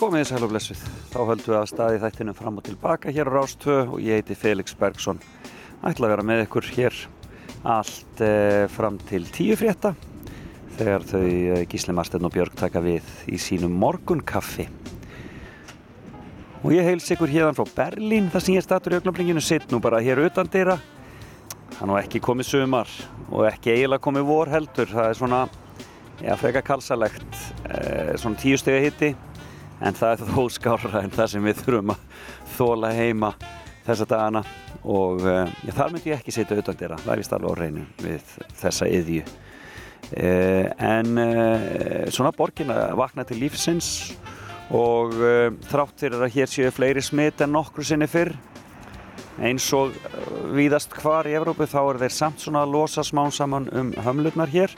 Komið þið sæl og blessuð. Þá höldum við að staði þættinum fram og tilbaka hér á Rástvö og ég heiti Felix Bergsson. Ætla að vera með ykkur hér allt eh, fram til tíu frétta þegar þau eh, Gísli Marstein og Björg taka við í sínum morgunkaffi. Og ég heils ykkur hérna frá Berlín þar sem ég statur í augnabringinu sitt nú bara hér utan dýra. Það er nú ekki komið sumar og ekki eiginlega komið vor heldur. Það er svona, já, freka kalsalegt, eh, svona tíu stegi hitti en það er þó skára en það sem við þurfum að þóla heima þessa dagana. Og uh, já, þar myndi ég ekki setja auðvitað dýra, það er vist alveg á reynu við þessa yðju uh, en uh, svona borgin að vakna til lífsins og þrátt fyrir að hér séu fleiri smitt en nokkru sinni fyrr eins og víðast hvar í Evrópu þá er þeir samt svona að losa smán saman um hömlurnar hér.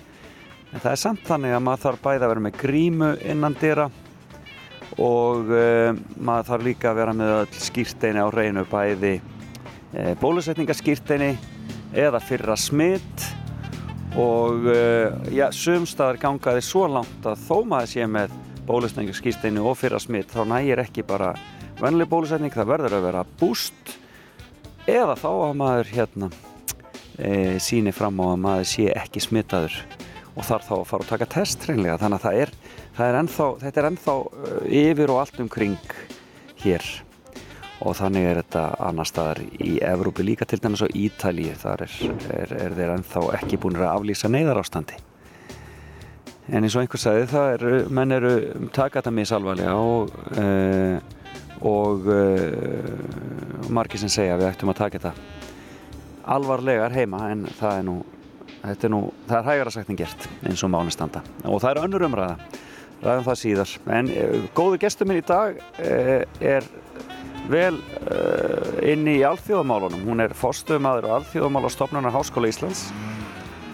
En það er samt þannig að maður þarf bæði að vera með grímu innan dýra og uh, maður þarf líka að vera með öll skýrteini á reynu bæði uh, bólusetningaskýrteini eða fyrra smitt og uh, já, sumstaðar gangaði svo langt að þó maður sé með bólusetningaskýrteini og fyrra smitt þá nægir ekki bara vennileg bólusetning, það verður að vera búst. Eða þá að maður hérna síni fram á að maður sé ekki smittaður og þarf þá að fara og taka test reynlega þannig að það er er ennþá, þetta er ennþá uh, yfir og allt umkring hér. Og þannig er þetta annar staðar í Evrópi líka til dæmis á Ítalíu. Þar er, er, er þeir ennþá ekki búin að aflýsa neyðar ástandi en eins og einhver sagði það eru, menn eru taka þetta misalvarlega og uh, og uh, margir sem segja við ættum að taka þetta alvarlegar heima en það er nú, er nú það er hægara sagt en gert eins og máli standa. Og það er önnur umræða ræðum það síðar. En uh, góðu gestur minn í dag uh, er vel uh, inni í alþjóðamálunum. Hún er fórstöðumadur og alþjóðamálastofnunar Háskóla Íslands.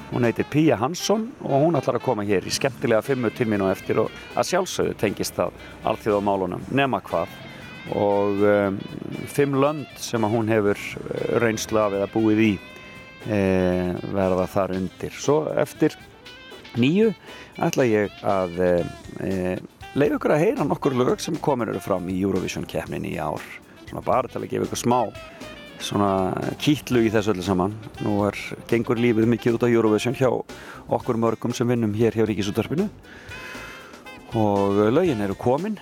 Hún heitir Píja Hansson og hún ætlar að koma hér í skemmtilega fimmu tímin og eftir og að sjálfsögðu tengist það alþjóðamálunum nema hvað. Og um, fimm lönd sem að hún hefur reynslu af eða búið í verða þar undir. Svo eftir nýju ætla ég að e, e, leif ykkur að heyra nokkur lög sem komin eru fram í Eurovision kefnin í ár. Svona bara til að gefa ykkur smá svona kýtlu í þessu öllu saman. Nú er gengur lífið mikið út á Eurovision hjá okkur mörgum sem vinnum hér hjá Ríkisúttarpinu og lögin eru komin.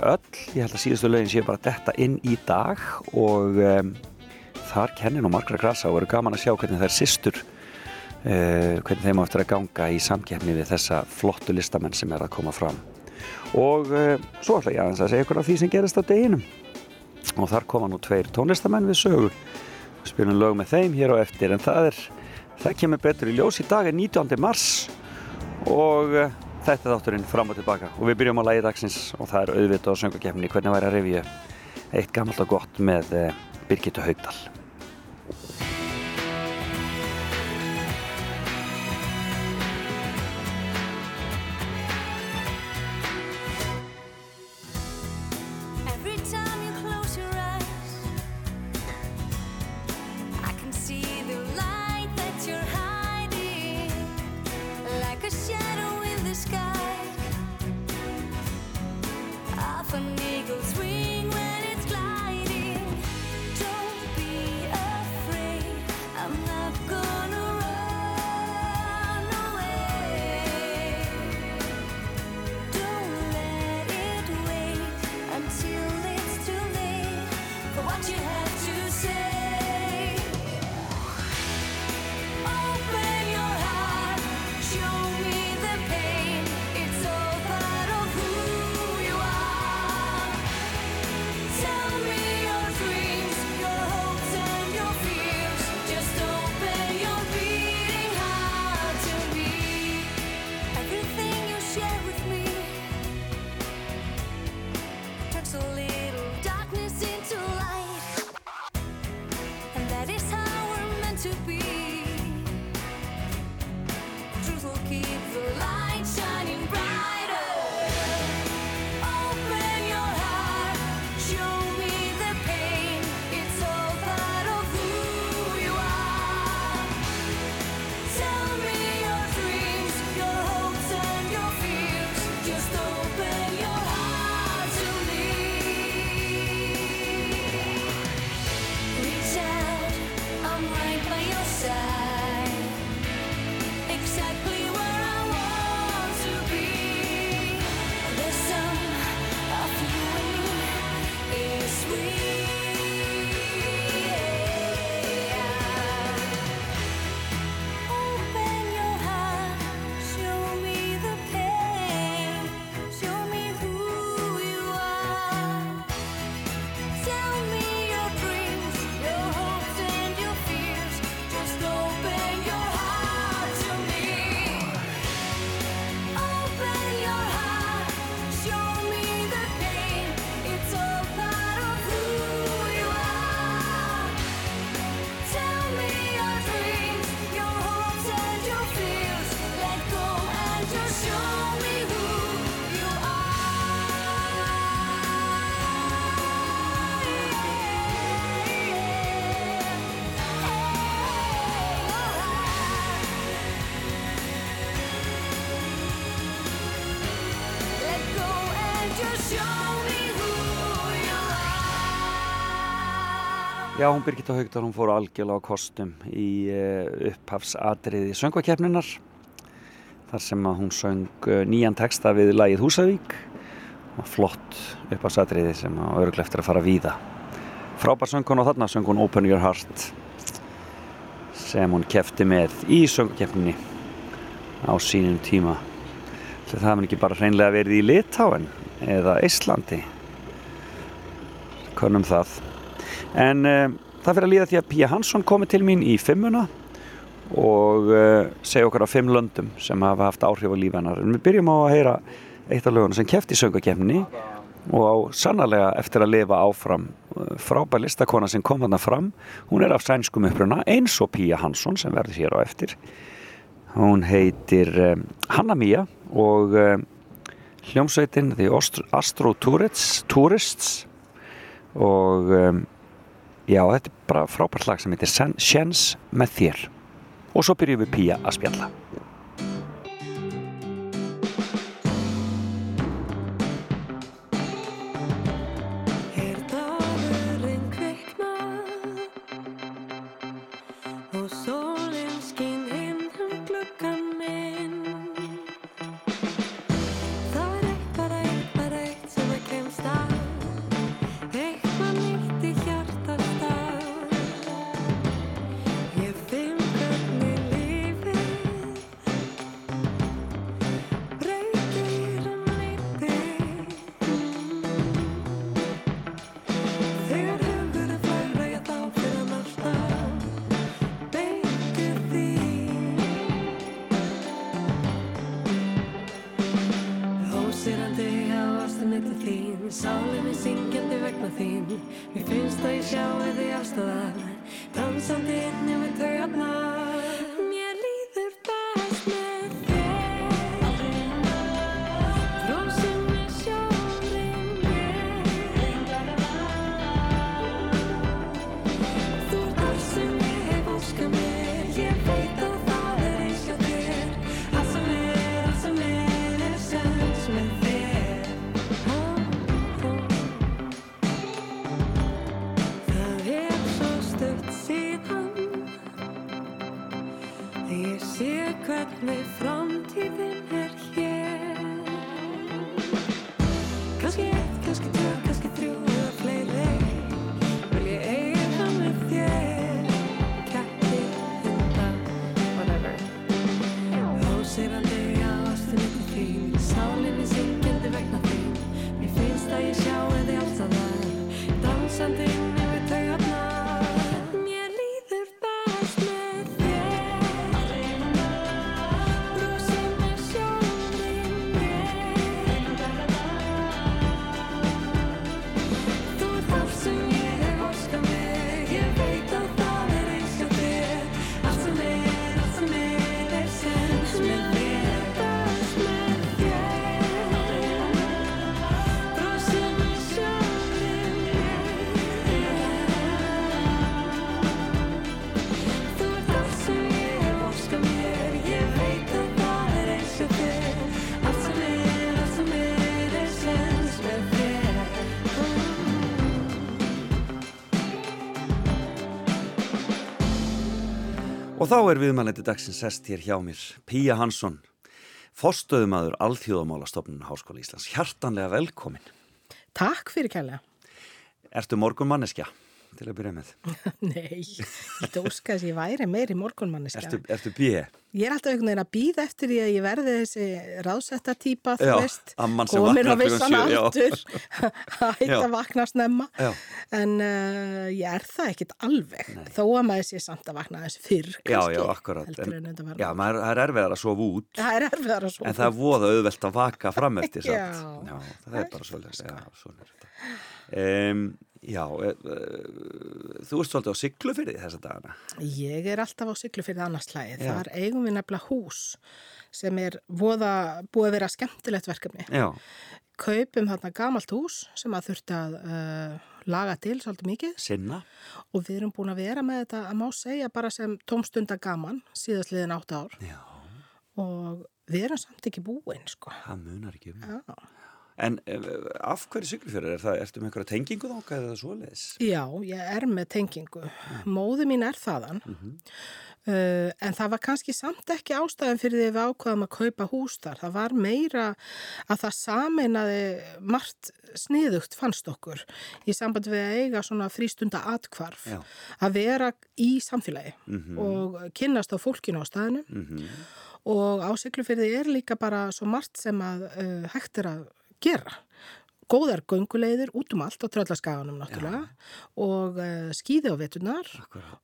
Öll, ég held að síðustu lögin séu bara detta inn í dag og um, þar kennir nú margra grasa og eru gaman að sjá hvernig er sýstur hvernig þeim áttur að ganga í samkjæfni við þessa flottu listamenn sem er að koma fram. Og uh, svo ætla ég aðeins að segja ykkur af því sem gerist á deginum. Og þar koma nú tveir tónlistamenn við sögu. Við spilum lög með þeim hér og eftir en það er það kemur betur í ljós í dag er 19. mars. Og uh, þetta er þátturinn fram og tilbaka. Og við byrjum á lagi dagsins og það er auðvitað á söngakefni hvernig væri að revja eitt gammalt og gott með Birgitta Haugdal Já, hún Birgitta Haugdal, hún fór algjörlega á kostum í uh, upphafsadriði söngvakefninar þar sem að hún söng uh, nýjan texta við lagið Húsavík og flott upphafsadriði sem að örgleftir að fara víða. Frábær söng hún á þarna, söng hún Open Your Heart sem hún kefti með í söngvakefninni á sínum tíma. Það hefði ekki bara hreinlega verið í Litáen eða Íslandi. Konum það en uh, það fyrir að líða því að Pía Hansson komi til mín í fimmuna og uh, segja okkar á fimm löndum sem hafa haft áhrif á lífennar en við byrjum á að heyra eitt af lögunum sem kæfti söngakefni og á sannarlega eftir að lifa áfram uh, frábær listakona sem kom þarna fram. Hún er af sænskum uppruna eins og Pía Hansson sem verður hér á eftir. Hún heitir um, Hanna Mía og um, hljómsveitin The Astro Tourists, Tourists og um, Já, þetta er bara frábært lag sem heitir Sjens með þér. Og svo byrjum við Pía að spjalla Og þá er viðmælandi dagsins sest hér hjá mér, Píja Hansson, forstöðumadur Alþjóðamálastofnun Háskóla Íslands. Hjartanlega velkomin. Takk fyrir kælega. Ertu morgun manneskja? Til að byrja með? Nei, þetta óskast ég væri meiri morgunmanniska. Ertu, ertu bíði? Ég er alltaf einhvern veginn að býða eftir því að ég verði þessi ráðsetta típa, þú Já, veist, komin á vissan já. aldur, að Já. að vakna snemma. Já. En uh, ég er það ekkit alveg, þó að maður sé samt að vakna þessi fyrr, Já, kannski, já, akkurat. heldur en. Já, maður, það er erfiðar að sofa út, Það er erfiðar að svo. en það er voða auðvelt að vaka fram eftir Já. samt. Já, það er bara svolítið. Já, svona er þetta. Um, já, e, e, þú ert svolítið á siglu fyrir þessa dagana. Ég er alltaf á syklu fyrir annarslægi. Já. Þar eigum við nefnilega hús sem er voða, búið að vera skemmtilegt verkefni. Já, Kaupum þarna gamalt hús sem að þurfti að uh, laga til svolítið mikið sinna. og við erum búin að vera með þetta að má segja bara sem tómstunda gaman síðast liðin átt ár Já, og við erum samt ekki búin sko. það munar ekki um. Já, En uh, af hverju Siglufjörður? Er það, ertu með einhverja tengingu þáka eða svoleiðis? Já, ég er með tengingu. Móðu mín er þaðan. Mhm. Uh, en það var kannski samt ekki ástæðan fyrir því við ákvaðum að kaupa hús þar. Það var meira að það sameinaði margt sniðugt fannst okkur í samband við að eiga svona frístunda atkvarf. Já. Að vera í samfélagi Mhm. og kynnast á fólkinu á staðinu Mhm. og á Siglufyrði er líka bara svo margt sem að uh, hægt er að gera. Góðar gönguleiðir út um allt á tröllaskaganum náttúrulega og uh, skýði á veturnar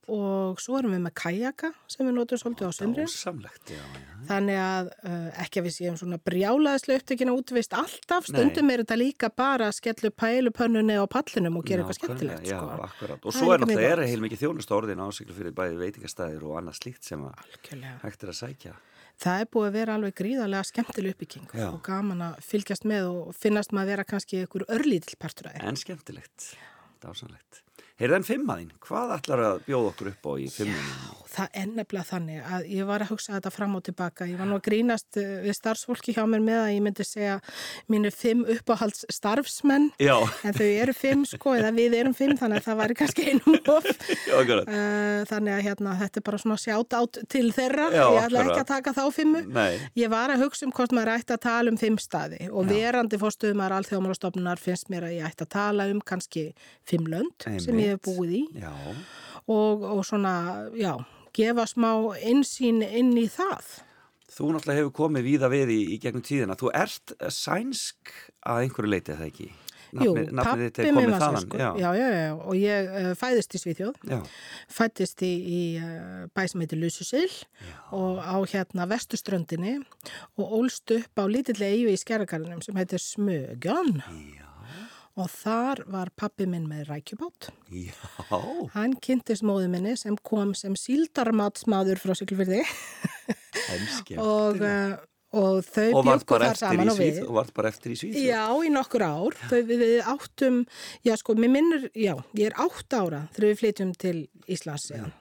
og svo erum við með kajaka sem við notum svolítið á sömri. Já, já. Þannig að uh, ekki að við séum svona brjálaðislega upptökin að útvist alltaf, stundum er þetta líka bara að skellu pælupönnunni á pallinum og gera eitthvað Nákvæmlega, skemmtilegt. Já, Sko. Og svo er náttúrulega er gott. heil mikið þjónust orðin á Siglufjörður bæði veitingastæðir og annað slíkt sem hægt er að sækja. Það er búið að vera alveg gríðarlega skemmtileg uppbygging Já. og gaman að fylgjast með og finnast maður að vera kannski ykkur örlítill partur af því. En skemmtilegt, dásamlegt. Heyrðan fimmaðinn, hvað ætlar að bjóða okkur upp á í fimmunum? Það nefnilega þannig að ég var að hugsa þetta fram og tilbaka. Ég var nú að grínast eh, við starfsfólki hjá mér með að ég myndi segja mínu fimm uppáhalds starfsmenn Já, en þau eru fimm sko eða við erum fimm þannig að það væri kannski einum of. já. Uh, þannig að hérna, þetta er bara svona sjátt átt til þeirra. Já, ég ætla ekki að taka þá fimmu. Nei, Ég var að hugsa um hvort maður ætti að tala um fimm staði og verandi fórstuðumar alþjóðmálastofnunar finnst mér að ég ætti að tala um kannski fimm lönd sem ég hef Einmitt. búið í já, og, og svona, já, gefa smá einsýn inn í það. þú náttúrulega hefur komið víða við í, í gegnum tíðina. Þú ert sænsk að einhverju leiti eða ekki? Jú, pappi minn var þaðan, sænskur. já. Já, já, já, og ég uh, fæðist í Svíþjóð, Já, fættist í, í uh, bæ sem heitir Lususil og á hérna vestuströndinni og ólst upp á lítillega eigu í skjæragarðinum sem heitir Smögjan já, og þar var pappi minn með rækjubát. já, Hann kynntist móðu minni sem kom sem síldarmatsmaður frá Siglufyrði en og, uh, og þau Og varð byggu bara þar saman og við. Og varð bara eftir í Svíð. Já, í nokkur ár. Þau, við, við áttum, já sko, mér minnur, já, ég er átt ára þegar við flytjum til Íslands síðan.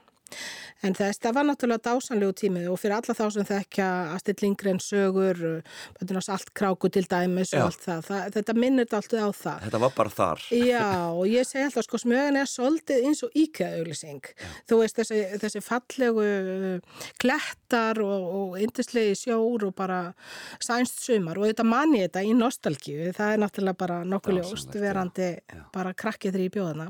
En þess, það var náttúrulega dásanlegu tími og fyrir alla þá sem þekkja Astrid Lindgren sögur, saltkráku til dæmis Já. og allt það, það þetta minnir alltaf á það. Þetta var bara þar. Já, og ég segi alltaf, sko, smögan er svolítið eins og íkjaauglýsing. Þú veist, þessi, þessi fallegu uh, klettar og, og indislegi sjór og bara sænst sumar og þetta manni þetta í nostalgíu. Það er náttúrulega bara nokkuð Dásamlegt, ljóst já. verandi Já. bara krakkið þrý í bjóðana.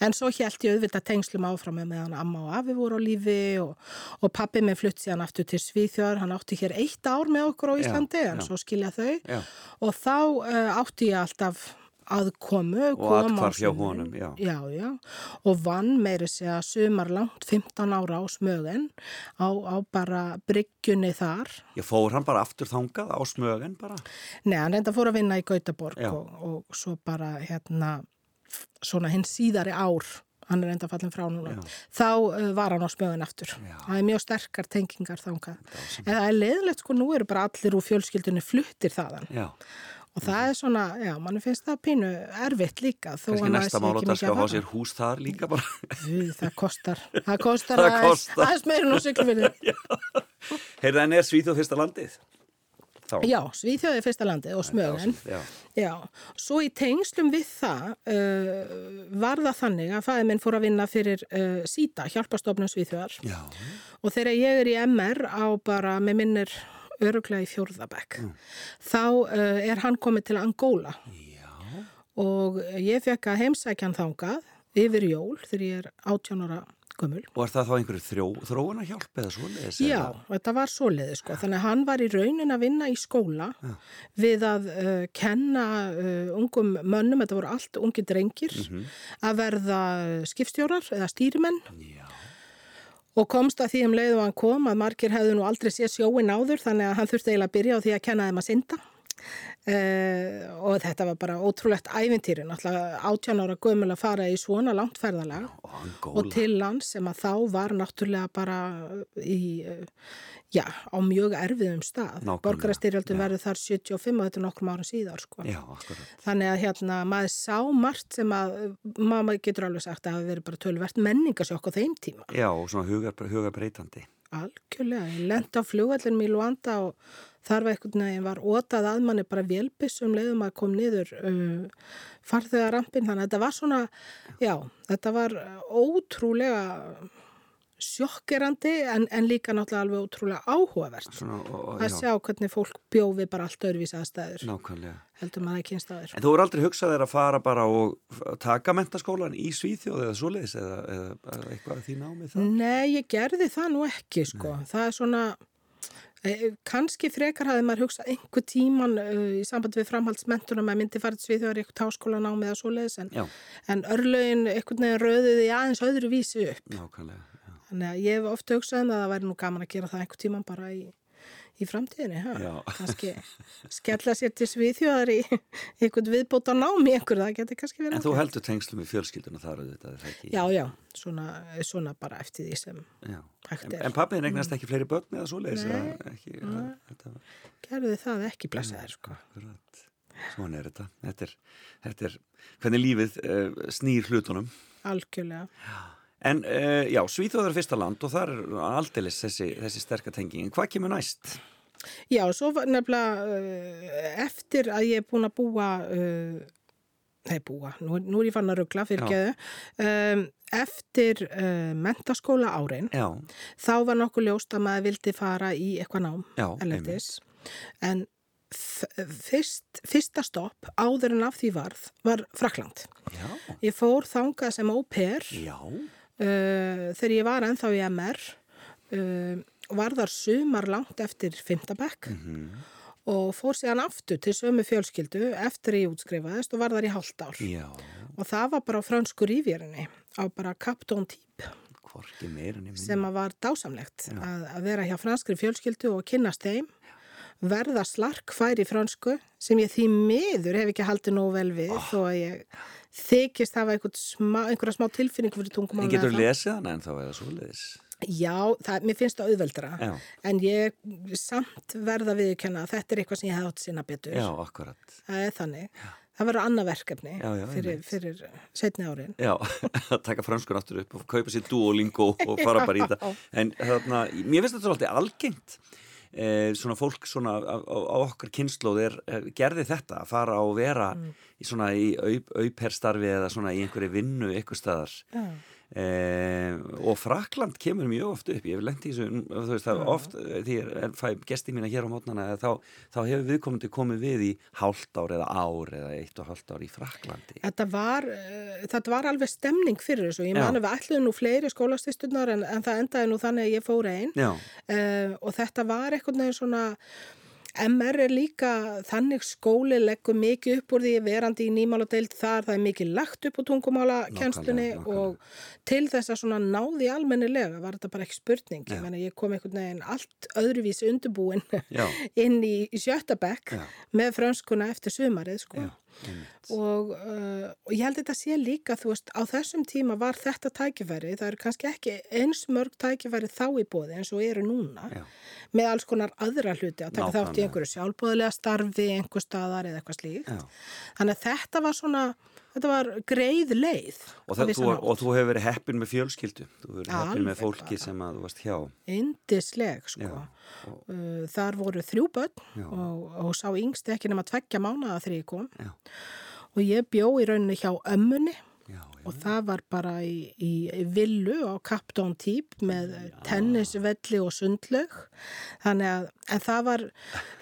En svo held ég auðvitað tengslum áfram með meðan amma og afi voru á lífi og, og pappi með flutt síðan aftur til Svíþjóðar. Hann átti hér eitt ár með okkur á Já, Íslandi en já. svo skilja þau Já, og þá uh, átti ég alltaf aðkomu Og athvarf hjá honum, já. já, já, og vann meiri segja sumar langt 15 ára á smögen á, á bara bryggjunni þar ég fór hann bara aftur þangað á smögen bara. Nei, hann reynda fór að vinna í Gautaborg Já. og, og svo bara hérna svona hinn síðari ár hann er reynda fallin frá núna Já. þá uh, var hann á smögen aftur Já. það er mjög sterkar tengingar þangað en það er leiðilegt sko, nú eru bara allir úr fjölskyldunni fluttir þaðan Já, og það er svona, já, mann finnst það pínu erfitt líka maður næsta mál ekki að mikið skal að fá fara. sér hús þar líka bara. Jú, það kostar, það kostar Það aðeins, á syklufyrði. Heyrðu, en er Svíþjóð fyrsta landið? Þá. Já, Svíþjóði er fyrsta landið og smögen. Já, Já, svo í tengslum við það uh, var það þannig að fæði minn fór að vinna fyrir uh, síta, hjálpastofnum Svíþjóðar. Já, og þegar ég er í MR á bara með minnir öruglega í fjórðabæk, þá uh, er hann komið til Angóla já, og ég fekk að heimsækja hann þangað yfir jól þegar ég er 18 ára gömul. og er það þá einhverju þrjó, þróuna hjálp eða svoleiðis? Já, eða? þetta var svoleiði sko, þannig að hann var í raunin að vinna í skóla við að uh, kenna uh, ungum mönnum, þetta voru allt ungi drengir, að verða skipstjórar eða stýrimenn Já, og komst að því um leið og hann kom að margir hefðu nú aldrei séð sjóin áður þannig að hann þurfti eiginlega að byrja á því að kenna þeim að synda. Uh, og þetta var bara ótrúlegt ævintýri, náttúrulega 18 ára gömul að fara í svona langt ferðalag og og til lands sem að þá var náttúrulega bara í, eh, já, á mjög erfiðum stað. Já. verður þar 75 og þetta er nokkrum árum síðar, sko. Já. Þannig að hérna, maður sá margt sem að, maður getur alveg sagt að það verið bara tölvert menningasjokk á þeim tíma. Já, og svona hugar, hugar breytandi. Algjörlega, ég lendi á flugvallin í Luanda og þar var einhvern veginn var ótað að manni bara vélbissum leiðum að kom niður uh, farþegarampin þannig að þetta var svona, já, þetta var ótrúlega sjokkerandi en, en líka náttúrulega alveg ótrúlega áhugavert Svona, og, að sjá hvernig fólk bjófi bara allt öðruvísi aðstæður heldur maður ekki einstæður. En þú er aldrei hugsað þér að fara bara og taka mentaskólan í Svíþjóð eða svoleiðis eða, eða, eitthvað að því námi það? Nei, ég gerði það nú ekki sko. Það er svona eh, kannski frekar hafði maður hugsað einhver tíman uh, í sambandi við framhaldsmentunum að myndi farið svið þegar eitthvað háskólanámi eða svoleiðis en, Já, en örlögin einhvern veginn röðiði aðeins öðru vísi upp. nákvæmlega. Já. Þannig að ég hef ofta hugsað um að það væri nú gaman að gera það einhver tíman bara í, í framtíðinni. Ha? Já. Kannski skella sér til sviðþjóðar í einhvern viðbóta námi einhver, það getur kannski verið. En þú heldur tengslum í fjölskylduna þar auðvitað, er það ekki? Já, já, svona, svona bara eftir því sem Já. hægt En, er. en pappiðin eignast ekki fleiri börn eða? Nei. eða Ekki, það, þetta var... Gerði það ekki blessaðir sko. Akkurat. Svona er þetta. Þetta er, þetta er hvernig lífið uh, snýr hlutunum. Algjörlega. En uh, já, Svíþjóður er fyrsta land og þar er aldeilis þessi, þessi sterkatenging. En hvað kemur næst? Já, svo nefnilega uh, eftir að ég er búin að búa, uh, nei búa, nú, nú er ég fann að ruggla fyrir geðu, um, eftir mentaskóla árin, Já, þá var nokkuð ljóst að maður vildi fara í eitthvað nám, já, en fyrst, fyrsta stopp áður en af því varð var Frakland. Já, Ég fór þangað sem au pair. Já, þegar ég var ennþá í MR uh, var þar sumar langt eftir fymtabekk Mhm. og fór síðan aftur til sömu fjölskyldu eftir ég útskrifaðist og var þar í hálft ár. Já, og það var bara á fransku rívjörunni á bara Captain nefnir. sem að var dásamlegt að, að vera hjá franskri fjölskyldu og kynnast þeim verða slarkfær í fransku sem ég því miður hef ekki haldið nóg vel við þó að ég þykist hafa smá, einhverja smá tilfinningu fyrir tungumál En getur lesið hana en þá eða svoleiðis? Já, það, mér finnst það auðveldra Já. en ég samt verða viðurkenna að þetta er eitthvað sem ég hef átt sinna betur Já, akkurat. það er þannig það verður annað verkefni Já, já, fyrir, fyrir setni árin Já, að taka franskun aftur upp og kaupa sér Duolingo og fara bara í Já. það. En þarna, mér finnst þetta alltaf algengt. Eh, svona fólk svona á, á á okkar kynnslóð er, er, gerði þetta að fara og vera Mm. í svona í auperstarfi eða svona í einhverju vinnu ykkur staðar. Já. Eh, og Frakland kemur mjög oft upp. Ég hef lengt í þessu, þú veist það oft eh, því ég er, fæ gesti mína hér á mótnana þá, þá hefur viðkomandi komið við í hálft ár eða ár eða eitt og hálft ár í Fraklandi Þetta var, uh, þetta var alveg stemning fyrir þessu. Ég Já. manu við ætluðum nú fleiri skólastistunar en, en það endaði nú þannig að ég fór einn uh, og þetta var eitthvað neginn svona MR er líka þannig skóli leggur mikið upp úr því verandi í nýmáladeild þar, það er mikið lagt upp á tungumála nákvæmlega. og til þess að svona náði almennilega var þetta bara ekki spurning, ég, meni, ég kom einhvern veginn allt öðruvísi undirbúin inn í, í sjötta bekk Já. með franskuna eftir sumarið sko. já. Og, uh, og ég held þetta sé líka þú veist, á þessum tíma var þetta tækifæri, það eru kannski ekki eins mörg tækifæri þá í bóði eins og eru núna Já. með alls konar aðra hluti að taka þátt í einhverju sjálfbóðilega starfi einhver staðar eða eitthvað slíkt Já. þannig að þetta var svona þetta var greið leið Og, það, þú, og þú hefur verið heppin með fjölskyldu. Þú hefur verið heppin með fólki bara. sem að þú varst hjá. Indisleg sko. Já, og- uh, þar voru þrjú börn og, og sá yngst ekki nema tveggja mánaða þegar ég kom. Já. og ég bjó í rauninni hjá ömmunni og það var bara í, í villu á Captain Típ með tennisvelli og sundlaug þannig að var,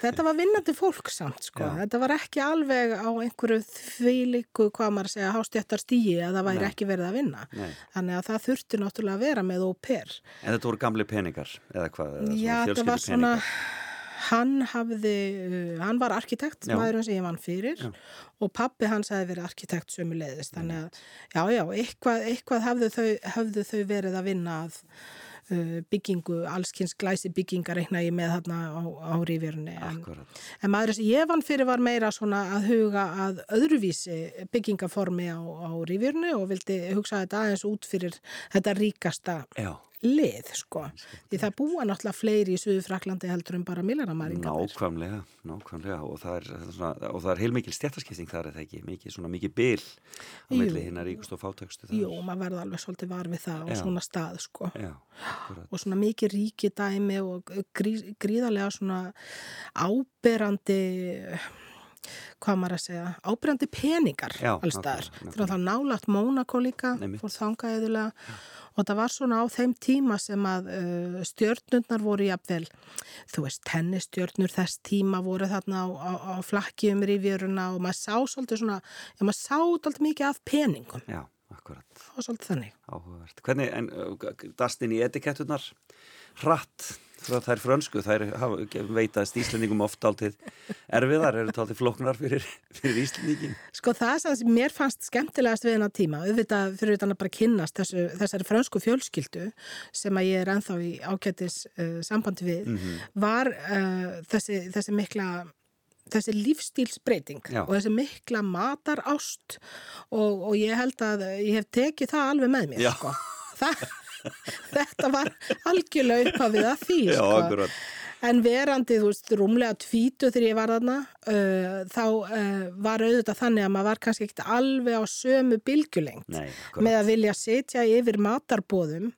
þetta var vinnandi fólk samt sko, Já. þetta var ekki alveg á einhverju þvílíku hvað maður segja hástjættar stíi að það væri Nei. ekki verið að vinna Nei. þannig að það þurfti náttúrulega að vera með óper En þetta voru gamli peningar eða hvað? Já, þetta var svona hann hafði, uh, hann var arkitekt Já. maðurinn sem ég vann fyrir Já. og pappi hans hefði verið arkitekt sömuleiðis. Þannig að, já, já, eitthvað, eitthvað hafðu, þau, hafðu þau verið að vinna að uh, byggingu, allskins glæsi byggingar reikna ég með þarna á, á rífjörunni en, en maðurinn sem ég vann fyrir var meira svona að huga að öðruvísi byggingaformi á, á rífjörunni og vildi hugsa þetta aðeins út fyrir þetta ríkasta Já, lið, sko. Því það búa náttúrulega fleiri í Suðu Fraklandi heldur en bara millaramæringar. Nákvæmlega, nákvæmlega og það er, svona, og það er heilmikil stjættaskipting þar er það ekki, mikið, svona mikið bil á milli hinnar ríkust og fátökstu. Jú, maður verða alveg svolítið var við það á Já. svona stað, sko. Já. Og svona mikið ríkidæmi og grí, gríðarlega svona áberandi hvað maður að segja, ábyrjandi peningar allstaðar. Þetta er alltaf nálægt Mónakó líka, fór þangaðiðulega og það var svona á þeim tíma sem að uh, stjörnurnar voru jafnvel, þú veist, tennistjörnur þess tíma voru þarna á, á, á flakki um rifjöruna og maður sá svolítið svona, já maður sá svolítið mikið af peningum, Já, akkurat, var svolítið þannig. áhugavert. Hvernig, en uh, dastin í etikettunar, hratt, þær frönsku, þær veitast Íslendingum oft áltið erfiðar, eru táltið flóknar fyrir, fyrir Íslendingin. Sko það sem mér fannst skemmtilegast við hennar tíma, auðvitað fyrir utan að bara kynnast þessu, þessari frönsku fjölskyldu sem að ég er enþá í ágætis uh, sambandi við, var uh, þessi, þessi mikla þessi lífstílsbreyting Já. og þessi mikla matarást og, og ég held að ég hef tekið það alveg með mér sko. það, þetta var algjörlega upphafið að því Já, sko. En verandi, þú veist, rúmlega tvítu þegar ég var þarna, uh, þá uh, var auðvitað þannig að maður var kannski ekkert alveg á sömu akkurat. með að vilja setja yfir matarbóðum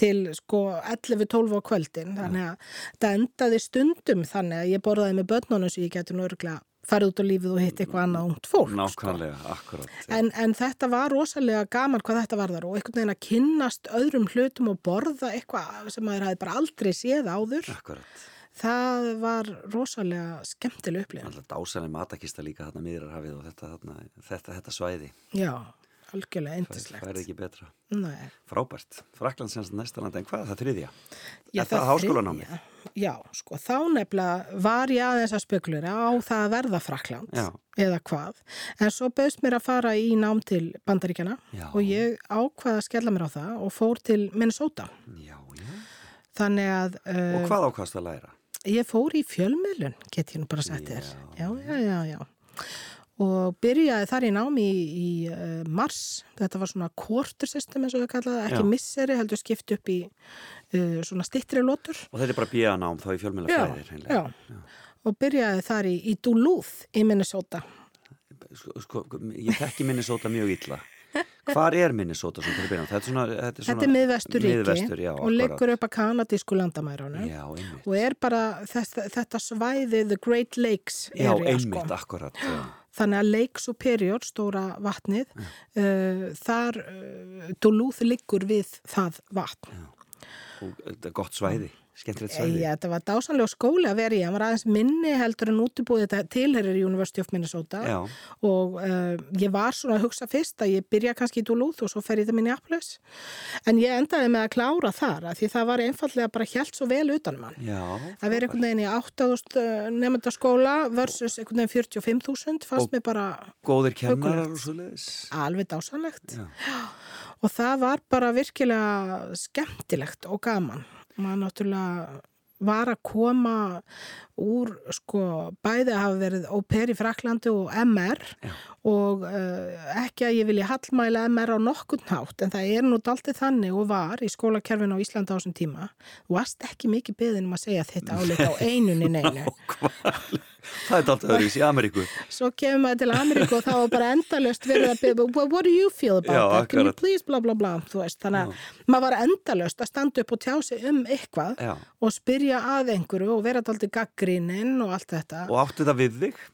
til sko 11-12 á kvöldin. Þannig að það endaði stundum þannig að ég borðaði með börnunum sem ég getur nú örgulega farið út á lífið og hitt eitthvað annað ungt fólk. sko. Nákvæmlega, akkurat. En, en þetta var rosalega gaman hvað þetta var þar og einhvern veginn að kynnast öðrum hlutum og borða eitthvað sem maður hafi bara aldrei séð áður. Akkurat. Það var rosalega skemmtileg upplifun. Alltaf dásanlega matakista líka þarna miðrarhafið og þetta, þarna, þetta, þetta svæði. Já, algjörlega Það endislegt. er ekki betra. Nei. Frábært. Frakland semst næsta land, en hvað er það þriðja? Já, er það háskólanámið? þriðja- Já, sko, þá nefnilega var ég aðeins að spekulera á það að verða Frakland Já. eða hvað. En svo bauðst mér að fara í nám til Bandaríkjana Já. og ég ákvaða að skella mér á það og fór til Minnesota. Já, já. Þannig að uh, Og hvað ákvæmst að læra? ég fór í fjölmiðlun, get ég nú bara sett þér. Já, já, já, já. Og byrjaði þar í námi í, í uh, mars. Þetta var svona quarter system eins og þau kallaði, ekki Já. misseri, heldur skipt upp í uh, svona stittri lótur. Og þetta er bara bíanám þá í fjölmjöla Já, fræðir. já. Og byrjaði þar í, í Duluth í Minnesota. Sko, sko, ég þekki Minnesota mjög illa. Hvar er Minnesota svona til að byrja? Þetta er svona... Þetta er, svona, Þetta er miðvestur ríki Miðvestur, já. og liggur upp að kanadísku landamærunum. Já. Og er bara þetta, þetta svæði The Great Lakes Já, area, einmitt, sko. akkurat. Já. Þannig að Lake Superior, stóra vatnið, uh, þar uh, Duluth liggur við það vatn. Og þetta er gott svæði, skemmtilegt svæði. Já, þetta var dásanlega skóli að vera í. Það var aðeins minni heldur en útibúið þetta tilherir University of Minnesota Já. og uh, ég var svona að hugsa fyrst að ég byrja kannski í Duluth og svo fer ég það minni Minneapolis. En ég endaði með að klára þar að því það var einfallega bara hjælt svo vel utanum hann. Já. Að vera einhvern veginn í 8.000 nefndaskóla versus einhvern veginn 45.000 fannst mér bara Góðir Huggulegt. og svo leiðis. alveg dásanlegt. Já. Og það var bara virkilega skemmtilegt og gaman. Maður náttúrulega var að koma úr, sko, bæði að hafa verið pair í Fraklandi og MR Já. og uh, ekki að ég vilja hallmæla MR á nokkurn hátt en það er nú daldið þannig og var í skólakerfinu á Íslanda á þessum tíma. Varst ekki mikið beðin um að segja þetta áleik á einunni neinu. Það er alltaf öðruvísi í Ameríku. Svo kemur maður til Ameríku og þá er bara endalöst verið að byrja, what, what do you feel about Já, that? Can you akkurat. please bla bla bla, veist, þannig að maður var endalöst að standa upp og tjá sig um eitthvað Já. og spyrja að einhverju og vera alltaf gaggríninn og allt þetta. Og áttu þetta við þig?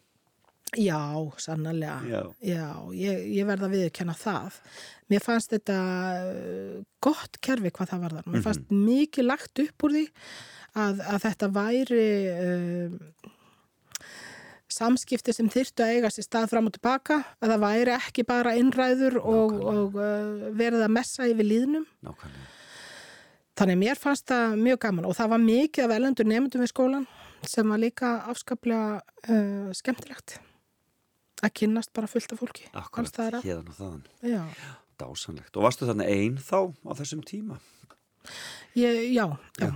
Já, sannarlega. Já. ég, ég verða að viðurkenna það. Mér fannst þetta uh, gott kerfi hvað það var þar. Mér fannst mikið lagt upp úr því að, að þetta væri uh, samskipti sem þyrftu að eiga sér stað fram og tilbaka, að það væri ekki bara innræður og, og uh, verið að messa yfir líðnum. Nákvæmlega. Þannig mér fannst það mjög gaman og það var mikið af velendur nefndum við skólan sem var líka afskaplega uh, skemmtilegt að kynnast bara fullt af fólki. Akkurat, hérðan og þaðan. Já, Dásanlegt. Og varstu þannig einn þá á þessum tíma? ég, já, já. Já.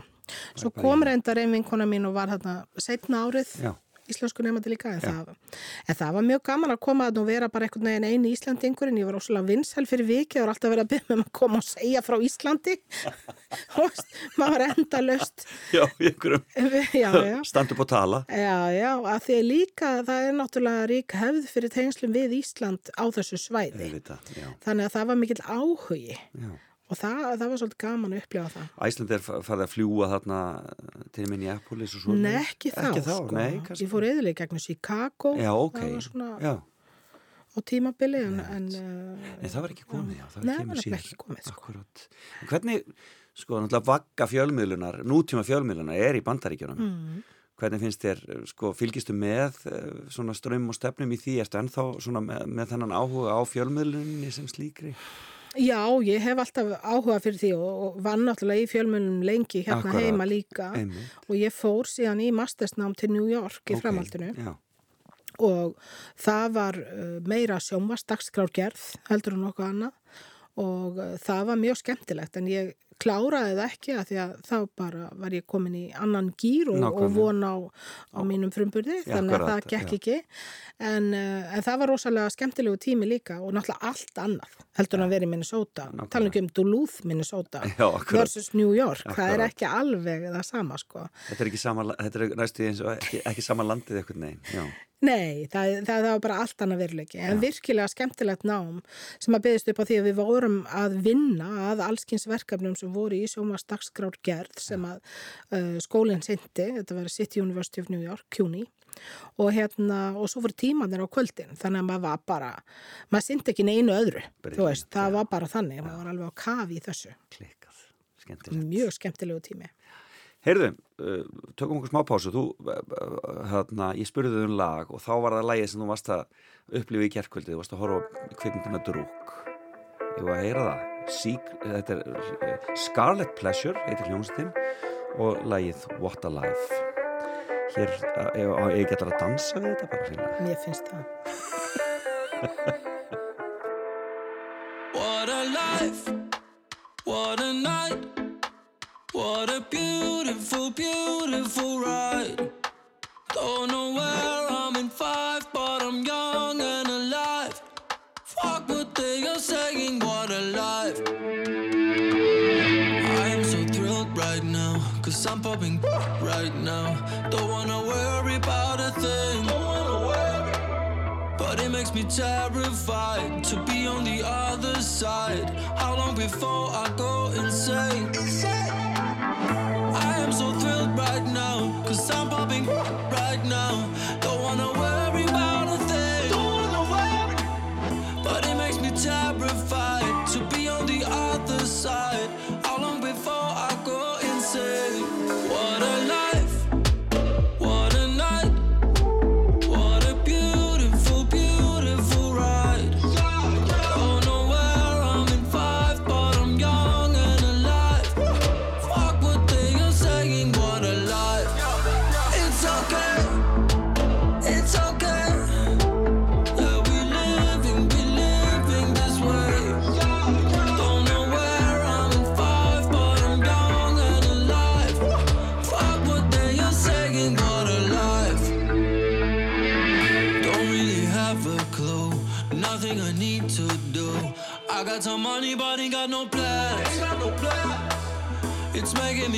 Svo kom reyndar ein vinkona mín og var þarna setna árið Já. Íslensku nefandi líka en það, en það var mjög gaman að koma að nú vera bara einhvern veginn einu Íslandingur en ég var óslulega vinsæl fyrir viki og alltaf verið að byrja með að koma og segja frá Íslandi. Og maður var enda löst Já, einhverjum stand upp og tala. Já, já, að því líka það er náttúrulega rík hefð fyrir tengslum við Ísland á þessu svæði. Vita, þannig að það var mikill áhugi. Já og það, það var svolítið gaman að upplifa það. Æsland er farið að fljúa þarna til Minneapolis og svona Nei, ekki þá, ekki þá sko. Nei, Ég fór eðilega gegnum Chicago. Já, ok. Það var svona á tímabili en, en, Nei, það var ekki komið, já, það Nei, það var ekki komið, sko. En Hvernig, sko, náttúrulega vagga fjölmiðlunar, nútíma fjölmiðlunar er í bandaríkjunum. Mm. Hvernig finnst þér, sko, fylgistu með eh, svona strömm og stefnum í því? Erstu ennþá svona með, með þennan áhuga á fjölmiðlunni sem slíkri? Já, ég hef alltaf áhuga fyrir því og, og vann náttúrulega í fjölmjölunum lengi hérna Akkurat. heima líka Einmitt. og ég fór síðan í mastersnám til New York í Ok, framhaldinu Já, og það var uh, meira sjónvarsdagskrárgerð heldur en nokkuð annað og uh, það var mjög skemmtilegt en ég kláraði það ekki að því að þá bara var ég komin í annan gýr og, og von á, á mínum frumburði Já, þannig að akkurat, það gekk já. ekki en, uh, en það var rosalega skemmtilegu tími líka og náttúrulega allt annað heldur en að vera í Minnesota, tala ekki um Duluth, Minnesota Já, akkurat. versus New York, það er Akkurat. ekki alveg það sama sko þetta er ekki sama, þetta er næstu eins og ekki, ekki sama landið eitthvað já. Nei, það, það, það var bara allt annað veruleiki. En virkilega skemmtilegt nám sem að byggðist upp á því að við vorum að vinna að allskins verkefnum sem voru í sjómasdagsgrár gerð sem að uh, skólinn sindi, þetta var City University of New York, CUNY. Og hérna, og svo voru tímanir á kvöldin. Þannig að maður var bara, maður sindi ekki neinu öðru, Brilliant, þú veist, það var bara þannig, maður var alveg á kafi í þessu. Klikkað, skemmtilegt. mjög skemmtilegu tími Heyrðu, uh, tökum okkur smá pásu, þú, uh, hérna, ég spurði þau um lag og þá var það lagið sem þú varst að upplifa í kjerkvöldið, þú varst að horfa kvikmyndina Drúk. Ég var að heyra það, Sík, þetta er uh, Scarlet Pleasure, heitir hljómsveitin, og lagið What a Life. Hér, uh, ég, ég getur að dansa við þetta bara fyrir. mér finnst það What a life, what a night, what a beautiful, beautiful ride. Don't know where I'm in five, but I'm young and alive. Fuck what they are saying, what a life. I am so thrilled right now, cause I'm popping right now. Don't wanna worry about a thing. Don't wanna worry, but it makes me terrified to be on the other side. How long before I go insane?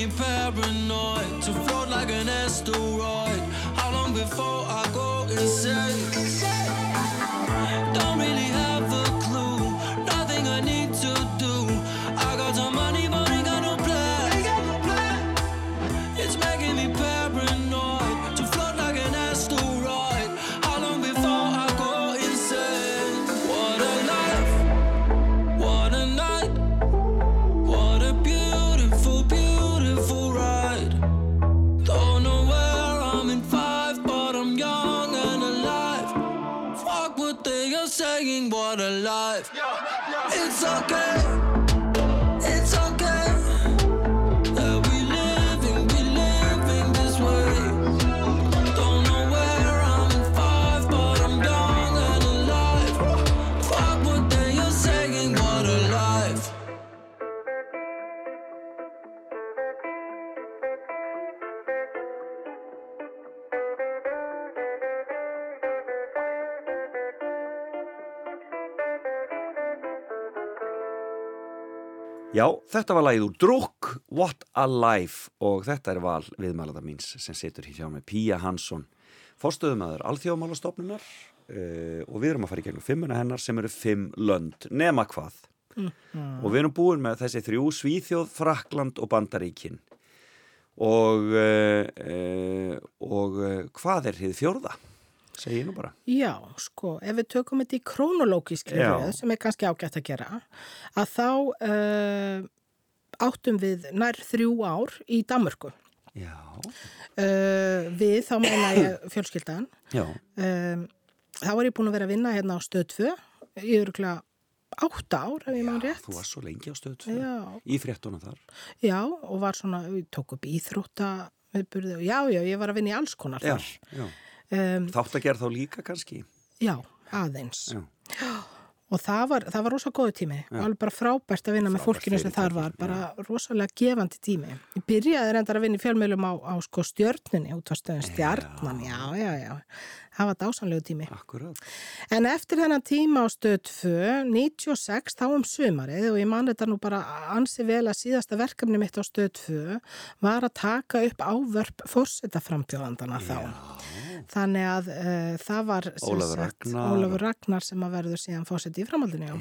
Paranoid to float like an asteroid. They are saying, what a life. Já, þetta var lagið úr Drukk, What a Life og þetta er val viðmælada míns sem situr hér hjá mig, Pía Hansson fórstöðumæður alþjóðmálastofnunar uh, og við erum að fara í gegnum fimmuna hennar sem eru fimm lönd, nema hvað. Og við erum búin með þessi þrjú Svíþjóð, Frakland og Bandaríkin. Og uh, uh, og hvað er þið fjórða? Segi ég nú bara Já, sko, ef við tökum þetta í krónológiskri Já. röð, sem er kannski ágætt að gera, að þá uh, áttum við nær þrjú ár í Danmörku. Já, Uh, við, þá meina ég fjölskyldan, já, um, þá var ég búin að vera að vinna hérna á stöð 2 í öruglega átta ár, ef ég mann rétt. þú var svo lengi á. Já, í fréttuna þar já, og var svona, við tók upp íþrótta, já, já, ég var að vinna í alls konar Já, þar. já, Um, þátt að gera þá líka kannski? Já, aðeins. Já, Og það var, það var rosa góðu tími. Og alveg bara frábært að vinna með Frábært fólkinu sem þar var, bara rosalega gefandi tími. Ég byrjaði reyndar að vinna í fjölmjölum á, á sko stjörnunni, út á stöðun stjarnan, já, já, já. Það var dásanlegu tími. akkurat. En eftir þennan tíma á stöð 2, 96, þá um sumarið og ég man þetta nú bara ansi vel að síðasta verkefni mitt á stöð 2 var að taka upp ávörp fórsetaframbjóðandana þá. Þannig að uh, það var Ólafur Ragnar. Ólafur Ragnar sem að verður síðan fórseti í framhaldinu.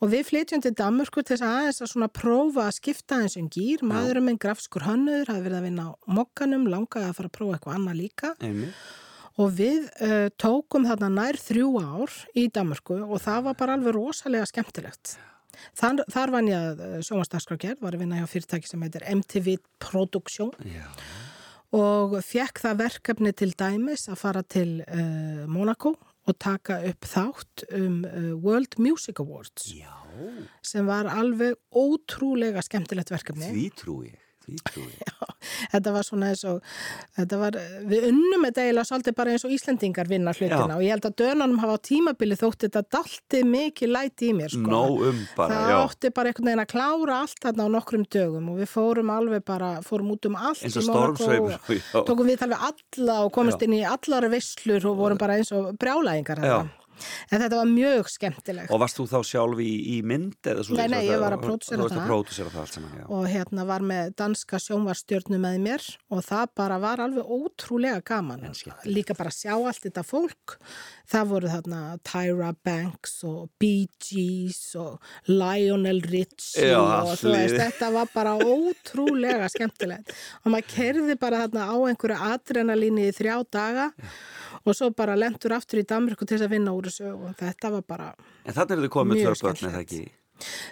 Og við flytjum til Danmörku til þess að aðeins að svona prófa að skipta eins um gýr. Maðurinn minn grafskur hönnuður, hafði verið að vinna á mokkanum, langaði að fara að prófa eitthvað annað líka. Einmitt. Og við uh, tókum þarna nær þrjú ár í Danmörku og það var bara alveg rosalega skemmtilegt. Þar, þar vann ég að sjónvarsdagskragerð, var að vinna hjá fyrirtæki sem heitir MTV Production Já, og fekk það verkefni til dæmis að fara til uh, Monaco og taka upp þátt um uh, World Music Awards já, sem var alveg ótrúlega skemmtilegt verkefni. því trú ég, því trú ég. Þetta var svona eins og, þetta var, við unnum þetta eiginlega svolítið bara eins og Íslendingar vinna hlutina Já. og ég held að dönunum hafa á tímabili þótt þetta dalti mikið læti í mér sko. Um bara, Það já. átti bara einhvern veginn að klára allt þarna á nokkrum dögum og við fórum alveg bara, fórum út um allt Eins og já. Tókum við talveg alla og komist Já. inn í allar veislur og vorum bara eins og brjálæðingar Já. En þetta var mjög skemmtilegt. Og varst þú þá sjálf í, í mynd? Nei, nei, ég var að Þú pródúsera varst að það. það saman, já. og hérna var með danska sjónvarstjörnu með mér og það bara var alveg ótrúlega gaman líka bara sjá allt þetta fólk það voru þarna Tyra Banks og Bee Gees og Lionel Richie Já, og þú veist, þetta var bara ótrúlega skemmtilegt og maður kerði bara þarna á einhverju adrenalíni í þrjá daga og svo bara lendur aftur í Danmörku til þess að vinna úr þessu og þetta var bara En þannig eru þið komið tvö börn, eða ekki?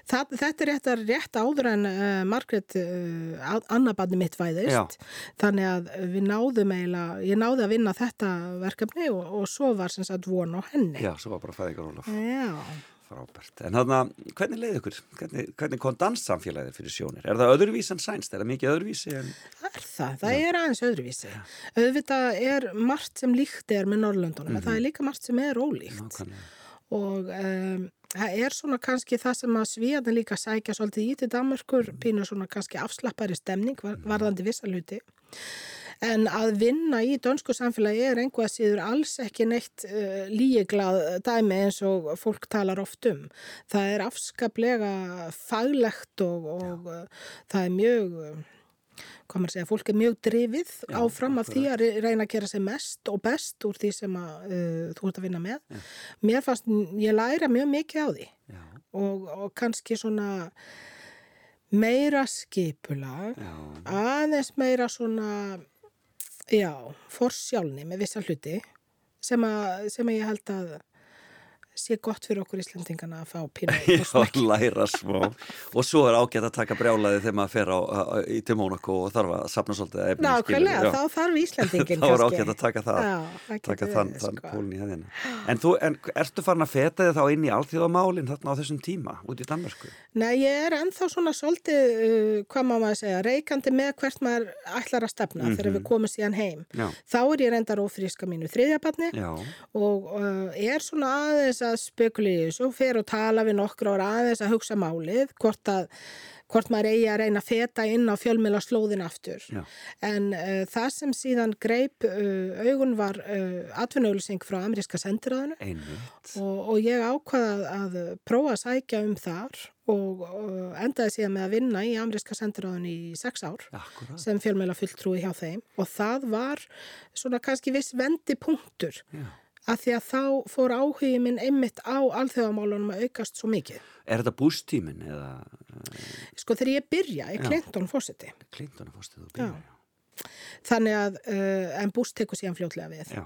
Það, þetta er rétt, rétt áður en uh, Margrét uh, annabanni mitt fæðist Já. þannig að við náðum eiginlega, ég náði að vinna þetta verkefni og, og svo var sem sagt von á henni. Já, svo var bara fæðingar Ólaf. Já. Frábært. En þarna, hvernig leiði ykkur? Hvernig, hvernig kom danssamfélagið fyrir sjónir? Er það öðruvísi en sænst? Er það mikið öðruvísi en... Er það, það er aðeins öðruvísi. Auðvitað er margt sem líkt er með Norrlöndunum, en það er líka margt sem er ólíkt. Nákvæmlega. Og um, það er svona kannski það sem að svíðan líka sækja svolítið í til Danmörkur, pínu svona kannski afslappari stemning var, varðandi vissa hluti. En að vinna í dönsku samfélagi er einhvað síður alls ekki neitt uh, líeglað dæmi eins og fólk talar oft um. Það er afskaplega faglegt og, og uh, það er mjög, uh, hvað maður segja, fólk er mjög drifið Já, áfram af því að re- reyna að gera sig mest og best úr því sem að, uh, þú ert að vinna með. Mér fannst, ég læra mjög mikið á því. Já, og, og kannski svona meira skipulag já, aðeins meira svona já, forsjálni með vissa hluti sem, að, sem ég held að sé gott fyrir okkur Íslandingana að fá pínu já, læra smá. Og svo er ágætt að taka brjálaði þegar maður fer á, í til Mónakó og þarf að sapna svolítið skilurðu, já. þá þarf Íslandingin þá er ágætt að taka það Já, taka þann, verið, þann sko. pólun í hefðina en þú, en ertu farin að feta þig þá inn í alþjóðamálin þarna á þessum tíma út í Danmörku Nei, ég er ennþá svona svolítið, uh, hvað má maður segja, reikandi með hvert maður ætlar að stefna þegar við komum síðan heim. Já. Þá er ég að spekula í þessu og fer og tala við nokkur ára aðeins að hugsa málið, hvort að hvort maður eigi að reyna að feta inn á fjölmjöla slóðin aftur. Já. En uh, það sem síðan greip uh, augun var uh, atvinnauðlýsing frá ameríska sendiráðinu Einmitt. og, og ég ákvaða að prófa að sækja um þar og endaði síðan með að vinna í ameríska sendiráðinu í sex ár Akkurat. sem fjölmjöla fulltrúi hjá þeim og það var svona kannski viss vendipunktur Já. Að því að þá fór áhugin minn einmitt á alþjóðamálunum að aukast svo mikið. Er þetta bústímin eða Sko þegar ég byrja í Já. Clinton fósiti, Clinton að fórstu þú byrja? þannig að uh, en Bush tekur síðan fljótlega við. Já.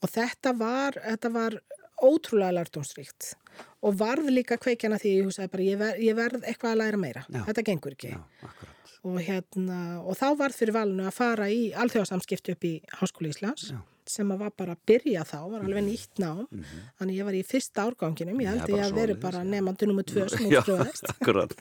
Og þetta var, þetta var ótrúlega lærdomsríkt og varð líka kveikjana því ég hugsaði bara ég, ver, ég verð eitthvað að læra meira. Já. Þetta gengur ekki. Já, akkurat. Og, hérna, og þá varð fyrir valinu að fara í alþjóðasamskipti upp í Háskóli Íslands Já. Sem að var bara að byrja þá, var alveg nýtt nám. Þannig ég var í fyrsta árganginum ég held ég að svoleiðis, bara nefnandi nummer tvö sem akkurat.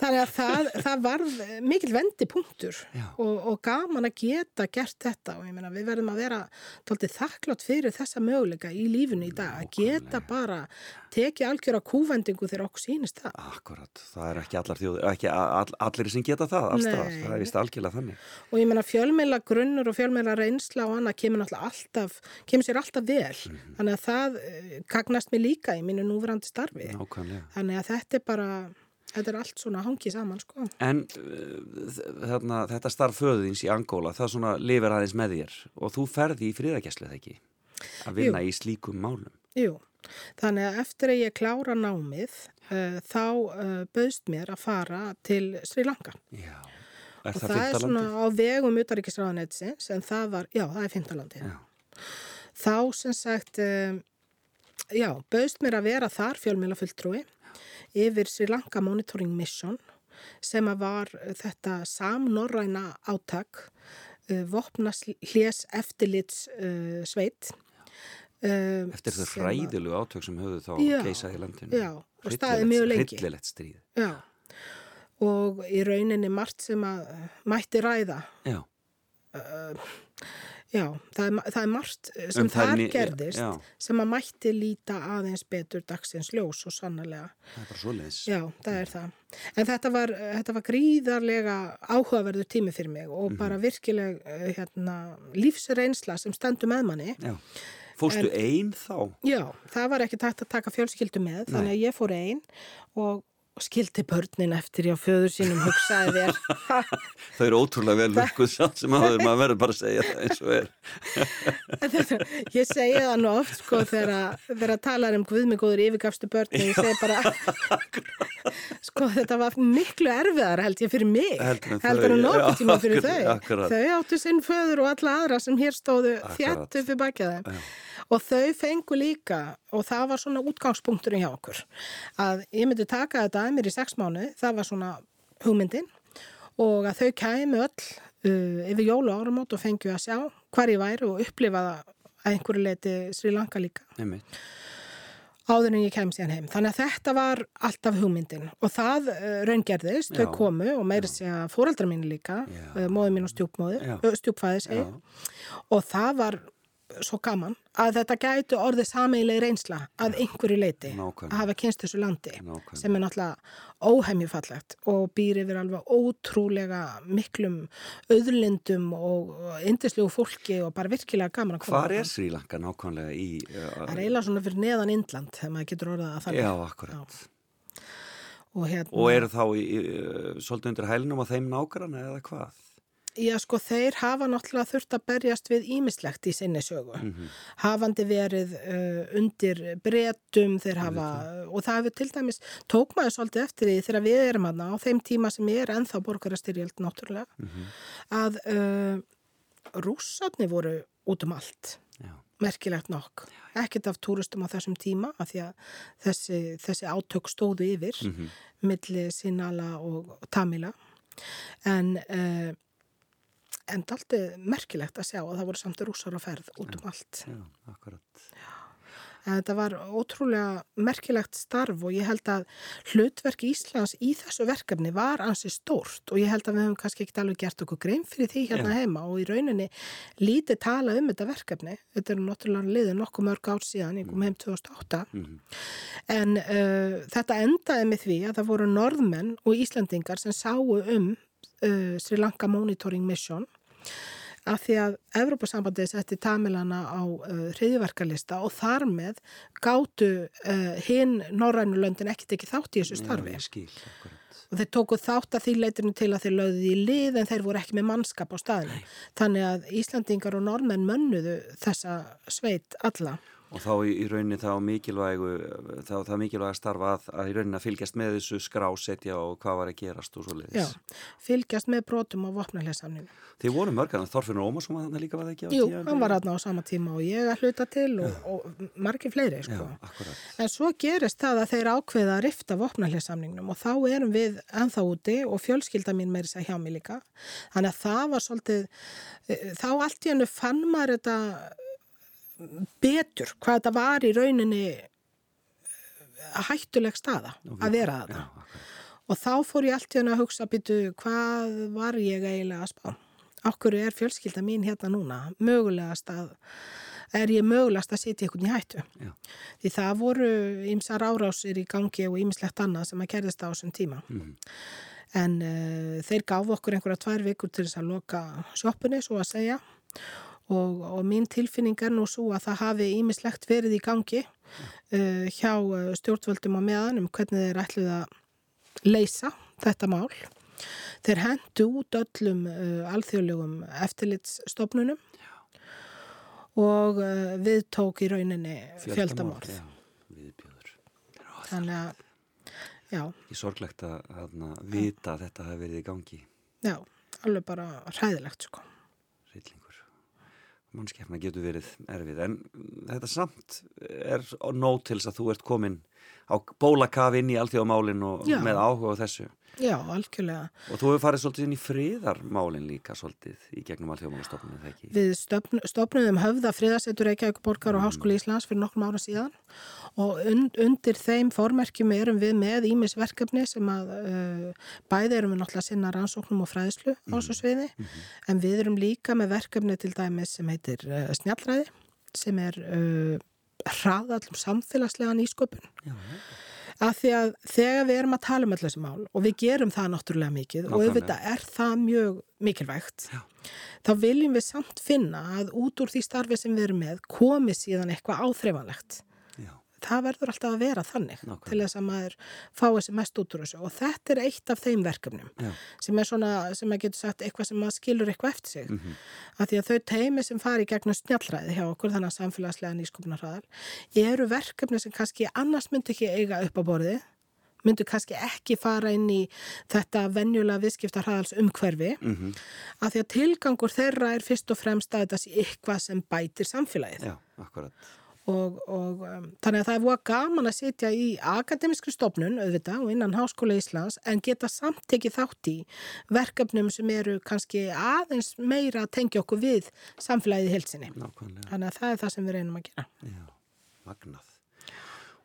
þannig að það, það varð mikil vendipunktur Já. og, og gaman að geta gert þetta og ég meina við verðum að vera tóltið þakklátt fyrir þessa möguleika í lífinu í dag að geta bara tekið algjör á kúvendingu þegar okkur sýnist það. Akkurat, það er ekki allar þjóðir, ekki all, allir sem geta það allstað, það er vist algjörlega þannig. og ég meina fjölmeila grunnur og fjölmeila reynsla og annað kemur náttúrulega alltaf kemur sér alltaf vel Mhm. þannig að það eh, gagnast mér líka í mínu núverandi starfi Nákvæmlega. þannig að þetta er bara þetta er allt svona hangið saman sko En uh, þarna, þetta starf föðins í Angóla, það svona lifir aðeins með þér og þú ferði í friðagesslið ekki að vinna í slíkum málum. Jú, þannig að eftir að ég klára námið uh, þá uh, bauðst mér að fara til Sri Lanka Já. Er og það, það er svona á vegum utaríkisráðanetsins en það var, já það er fintalandi Já. þá sem sagt um, já, bauðst mér að vera þar fjölmjöla fulltrúi yfir Sri Lanka Monitoring Mission sem að var uh, þetta samnorræna átak uh, vopna hljés eftirlits uh, sveit uh, Eftir þau sem að- hræðilegu átök sem höfðu þá geisað í landinu. já, og staðið mjög lengi. Hryllilegt stríð. Já, og í rauninni margt sem að uh, mætti ræða. Já. Já, það er, það er margt uh, sem Um þar gerðist já. sem að mætti líta aðeins betur dagsins ljós og sannarlega. Það er bara svoleiðis. Já, það er það. En þetta var, þetta var gríðarlega áhugaverður tími fyrir mig Mhm. og bara virkileg uh, hérna, lífsreynsla sem stendur með manni. Já. Fórstu einn þá? Já, það var ekki takt að taka fjölskyldu með, þannig að ég fór einn og skildi börnin eftir hjá föður sínum hugsaði þér. Þau eru ótrúlega vel lukkuð samt sem að maður verður bara að segja það eins og er. Ég segi það nú oft sko þegar að tala um guð mig góður yfirgafstu börni ég segi bara sko þetta var miklu erfiðar held ég fyrir mig Heldur en nokkuð tíma fyrir þau akkurat. þau áttu sinn föður og alla aðra sem hér stóðu þjættu fyrir þeim og þau fengu líka og það var svona útgangspunkturinn hjá okkur að ég myndi taka þetta að mér í sex mánu það var svona hugmyndin. Og að þau kæmi öll uh, yfir jólu og áramót og fengju að sjá hvar ég væri og upplifa það að einhverju leiti Sri Lanka líka. Einmitt. áður en ég kem síðan heim. Þannig að þetta var alltaf hugmyndin. Og það uh, raungerðist, Já. þau komu og meiri segja fóreldra mín líka, uh, móður mín og stjúpmóður, uh, stjúpfæði segi og það var svo gaman að þetta gætu orðið sameiginlega reynsla að einhverju leiti Nákvæmlega. að hafa kynst þessu landi Nákvæmlega. sem er náttúrulega óhemjufallegt og býr yfir alveg ótrúlega miklum auðlindum og indislegu fólki og bara virkilega gaman að koma Hvar er Sri Lanka nákvæmlega í... Uh, Það er eiginlega svona fyrir neðan Indland þegar maður getur orðað að þannig. Já, akkurat. Og, hérna, Og eru þá í, í, svolítið undir hælunum á þeim nágrana eða hvað? Já, sko, þeir hafa náttúrulega þurft að berjast við ímislegt í sinni sögu. Hafandi verið uh, undir bretum, þeir hafa, og það hefur til dæmis, tók maður svolítið eftir því þegar við erum hana á þeim tíma sem ég er ennþá borgarastyrjöld náttúrulega, að uh, rússarni voru út um allt. Já. merkilegt nokk. Ekkert af túristum á þessum tíma af því að þessi, þessi átök stóðu yfir milli Sinala og Tamila en uh, en daldi merkilegt að sjá að það voru samt rússar á ferð út um allt. Já, akkurat. En þetta var ótrúlega merkilegt starf og ég held að hlutverk Íslands í þessu verkefni var ansi stórt og ég held að við höfum kannski ekkert alveg gert okkur grein fyrir því hérna Já. heima og í rauninni lítið tala um þetta verkefni. Þetta eru náttúrulega liðið nokkuð mörg ár síðan, ég kom heim 2008. En uh, þetta endaði með því að það voru norðmenn og Íslandingar sem sáu um uh, Sri Lanka Monitoring Mission af því að Evrópusambandið setti Tamilana á uh, hriðiverkalista og þar með gátu uh, hinn norrænu löndin ekki þátt í þessu starfi. Já, skil, akkurat. Og þeir tóku þátt að því leitinu til að þeir lögðu í lið en þeir voru ekki með mannskap á staðinu. Þannig að Íslandingar og normenn mönnuðu þessa sveit alla. Og þá í, rauninni þá mikilvægu, þá það mikilvæga starfa að, að í rauninni að fylgjast með þessu skrásetja og hvað var að gerast og svo Já, leiðis. fylgjast með brotum á vopnarlesamninu. Þið voru mörgan, Þorfinnur Ómarsson var þannig líka var það ekki Jú, tímabili? hann var aðna á sama tíma og ég að hluta til og, og margir fleiri, Já, sko. akkurat. En svo gerist það að þeir ákveða að rifta vopnarlesamningnum og þá erum við ennþá úti og fjölskylda mín meiri sér hjá mig líka. Þannig að það var svolítið, eh, þá allt í hennu fann maður þetta betur, hvað þetta var í rauninni eh, hættuleg staða að vera Já, þetta. akkurat. Og þá fór ég allt í hennu að hugsa, býtu, hvað var ég eiginlega að spá? Okkur er fjölskylda mín hérna núna, mögulegast að, er ég mögulegast að sitja ykkur í hættu? Já. Því það voru ýmsar árásir í gangi og ýmislegt annað sem að gerðist á þessum tíma. Mhm. En uh, þeir gáfu okkur einhverja tvær vikur til þess að loka sjoppunni, svo að segja. Og, og mín tilfinning er nú svo að það hafi ýmislegt verið í gangi uh, hjá uh, stjórnvöldum á meðan um hvernig þeir ætluð að leysa þetta mál. Þeir hendu út öllum uh, alþjóðlegum eftirlitsstofnunum og uh, við tók í rauninni fjöldamorð. Já, viðbjöður. Þannig að, já, Ég sorglegt að, að vita að þetta hafi verið í gangi, já, alveg bara hræðilegt sko. Mannskefna getur verið erfið, en þetta samt er nót til þess að þú ert komin á bólakaf inn í alþjóðamálin og Já. með áhuga á þessu. Já, algjörlega. Og þú hefur farið svolítið inn í friðarmálin líka svolítið í gegnum alþjóðamálastofnun, eða ekki? Við stofn, stofnuðum höfða friðarsetur Reykjavík borgar og Háskóli Íslands fyrir nokkrum ára síðan og und, undir þeim formerkjum erum við með ímis verkefni sem að uh, bæði erum við náttúrulega að sinna rannsóknum og fræðslu á þessu sviði en við erum líka með verkefni til dæmis sem heitir uh, snjallræði sem er uh, hraðallum samfélagslega nýsköpun að því að þegar við erum að tala um öll þessi mál og við gerum það náttúrulega mikið og Nákvæmlega. auðvitað er það mjög mikilvægt Já. þá viljum við samt finna að út úr því starfi sem við erum með komi síðan eitthvað áþreifanlegt það verður alltaf að vera þannig Nákvæmlega. til þess að maður fái sér mest út úr þessu og þetta er eitt af þeim verkefnum já, sem er svona, sem að getur sagt eitthvað sem maður skilur eitthvað eftir sig Mhm. að því að þau teimi sem fari gegnum snjallræði hjá okkur þannig að samfélagslega nýskupnarhraðar eru verkefni sem kannski annars myndi ekki eiga upp á borði myndu kannski ekki fara inn í þetta venjulega viðskiptarhraðals umhverfi mhm, að því að tilgangur þeirra er fyrst og fremst að þetta sé eitthvað sem bætir samfélagið já, akkurat. Og, og um, þannig að það er búið gaman að sitja í akademiskri stofnun auðvitað og innan Háskóla Íslands en geta samt tekið þátt í verkefnum sem eru kannski aðeins meira að tengja okkur við samfélagið í heilsinni. Nákvæmlega, Þannig að það er það sem við reynum að gera. já, magnað.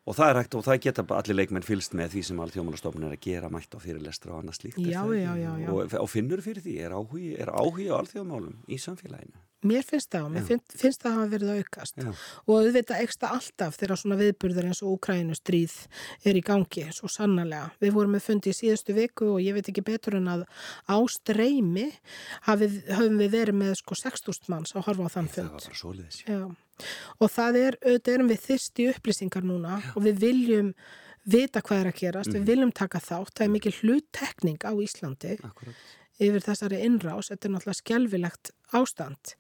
Og það er hægt og það geta allir leikmenn fylst með því sem alþjóðmálastofnun er að gera mætt á fyrirlestra og annað slíkt. Já, já, já, já. Og, og finnur fyrir því, er áhugi, er áhugi á alþjóðmálum í samfélaginu? Mér finnst það og mér finn, finnst það að hafa verið að aukast Já. og auðvitað ekst það alltaf þegar svona viðburður eins og Úkrænu stríð er í gangi, svo sannarlega. Við vorum með fundi í síðustu viku og ég veit ekki betur en að á streymi hafið, höfum við verið með sko 6.000 manns að horfa á þann Það fund. var bara svoleiðis. Já, og það er, auðvitað erum við þyrst í upplýsingar núna og við viljum vita hvað er að gerast, Mhm. við viljum taka þátt, það er mikil hluttekning á Íslandi Akkurat. Yfir þessari innrás, þetta er náttúrulega skjálfilegt ástand.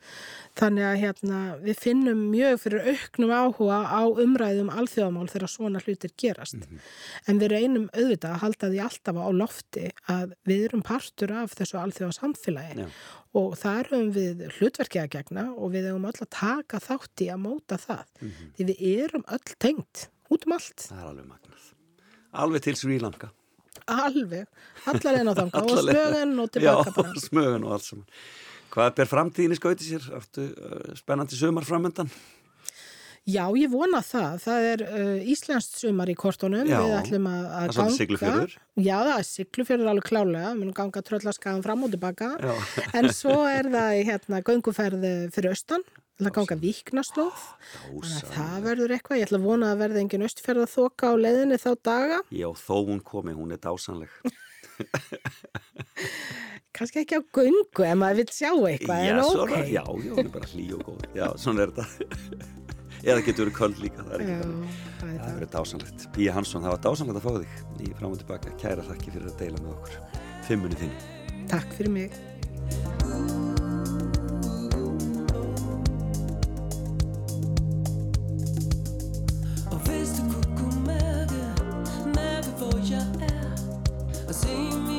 Þannig að hérna, við finnum mjög fyrir auknum áhuga á umræðum alþjóðamál þegar svona hlutir gerast. Mhm. En við reynum auðvitað að halda því alltaf á lofti að við erum partur af þessu alþjóðasamfélagi Já. og þar höfum við hlutverkið að gegna og við höfum öll að taka þátt í að móta það. Mhm. Því við erum öll tengt út um allt, Það er alveg magnað. Alveg til Sri Lanka. Alveg, allar einn á þanga og smögun og tilbaka Já, bara. smögun og allt saman. Hvað ber framtíðin í skauti sér? Áttu uh, spennandi sumar framöndan? Já, ég vona það. Það er uh, Íslandst sumar í kortunum. Já, Við ætlum að, að það er Siglufjörður. Já, það er Siglufjörður alveg klálega. Við munum ganga tröllaskaðan fram og tilbaka. Já. en svo er það hérna gönguferð fyrir austan. Það ganga viknaslóð. Að það verður eitthvað. Ég ætla að vona að verði engin austferða þoka á leiðinni þá daga. Já, þó hún komi, hún er dásanleg. Kannski ekki á göngu ef maður vil sjá eitthvað. já, en ok. svona, já, já, hún er bara hlý og góð. Já, svona er þetta. Eða getur verið köld líka, það er ekki bara. það er verður dásanlegt. Píja Hansson, það var dásanlegt að fá þig í fram og tilbaka. Kæra þakki fyrir að deila með okkur. Fimmunni þín. Takk fyrir mig. vez de cucumaga, neve vou já see me.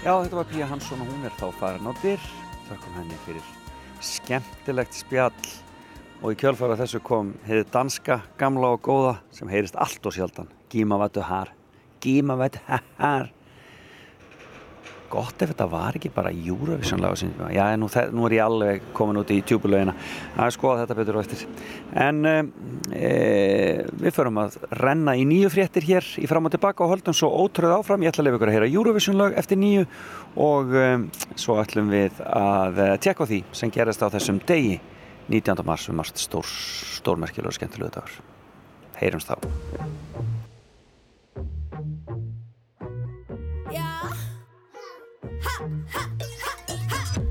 Já, þetta var Píja Hansson og hún er þá farin á dyr. Þakkum henni fyrir skemmtilegt spjall og í kjölfæra þessu kom hefði danska, gamla og góða sem heyrist allt og sjaldan. Gíma vattu har, gíma vattu har. Gott ef þetta var ekki bara Eurovision lag sem, já, nú, nú er ég alveg komin út í tjúbulögina að skoða þetta betur á eftir. En e, við förum að renna í nýju fréttir hér í fram og tilbaka og höldum svo ótröð áfram. Ég ætla að lefa ykkur að heyra Eurovision lag eftir nýju og um, svo ætlum við að tjekka því sem gerist á þessum degi 19. mars um marst stór, stórmerkilega og skemmtilegu dagur. Heyrums þá.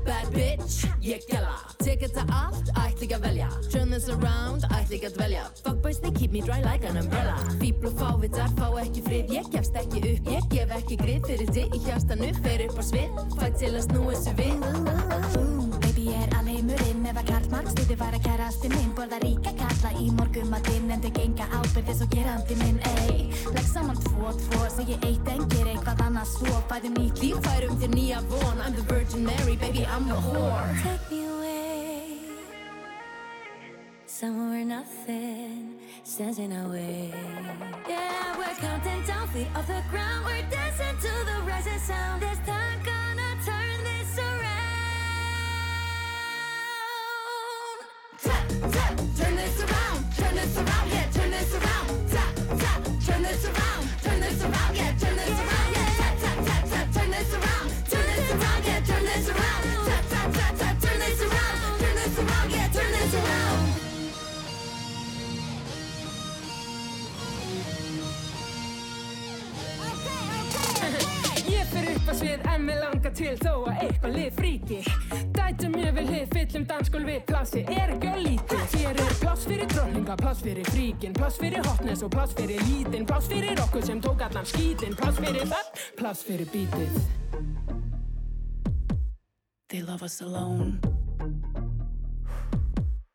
Bad bitch, ég gæla Tek þetta allt, ætl ekki að velja. Turn this around, ætl ekki að dvelja. Fuckboys, they keep me dry like an umbrella. Fíbl og fávitar, fá ekki frið. Ég gefst ekki upp, ég gef ekki grið. Fyrir þið í hjastanu, fer upp á svið. Fæ til að snúa þessu við ég er alheimurinn Ef að karlmann. Stuði var að kærasti minn. Borða ríka kalla í morgumatinn En þau genga ábyrðis og gerandi minn. Ey, legg saman tvo, tvo Segi eitt en ger eitthvað annað. Svo Fæðum nýtt líf, Færum þér nýja von. I'm the Virgin Mary, baby, I'm the whore. Take me away. Somewhere where nothing stands in our way. Yeah, we're counting down feet off the ground. We're dancing to the rising sound This time Ég fer upp á svið en mér langar til þó að eitthvað lið fríki. Dætum ég vil hið fyllum dansskól við plassi er ekki að lítið? Hér er pláss fyrir dronninga, pláss fyrir fríkin Pláss fyrir hotness og pláss fyrir lítinn Pláss fyrir okkur sem tók allan skítinn Pláss fyrir það, pláss fyrir bítið. They love us alone,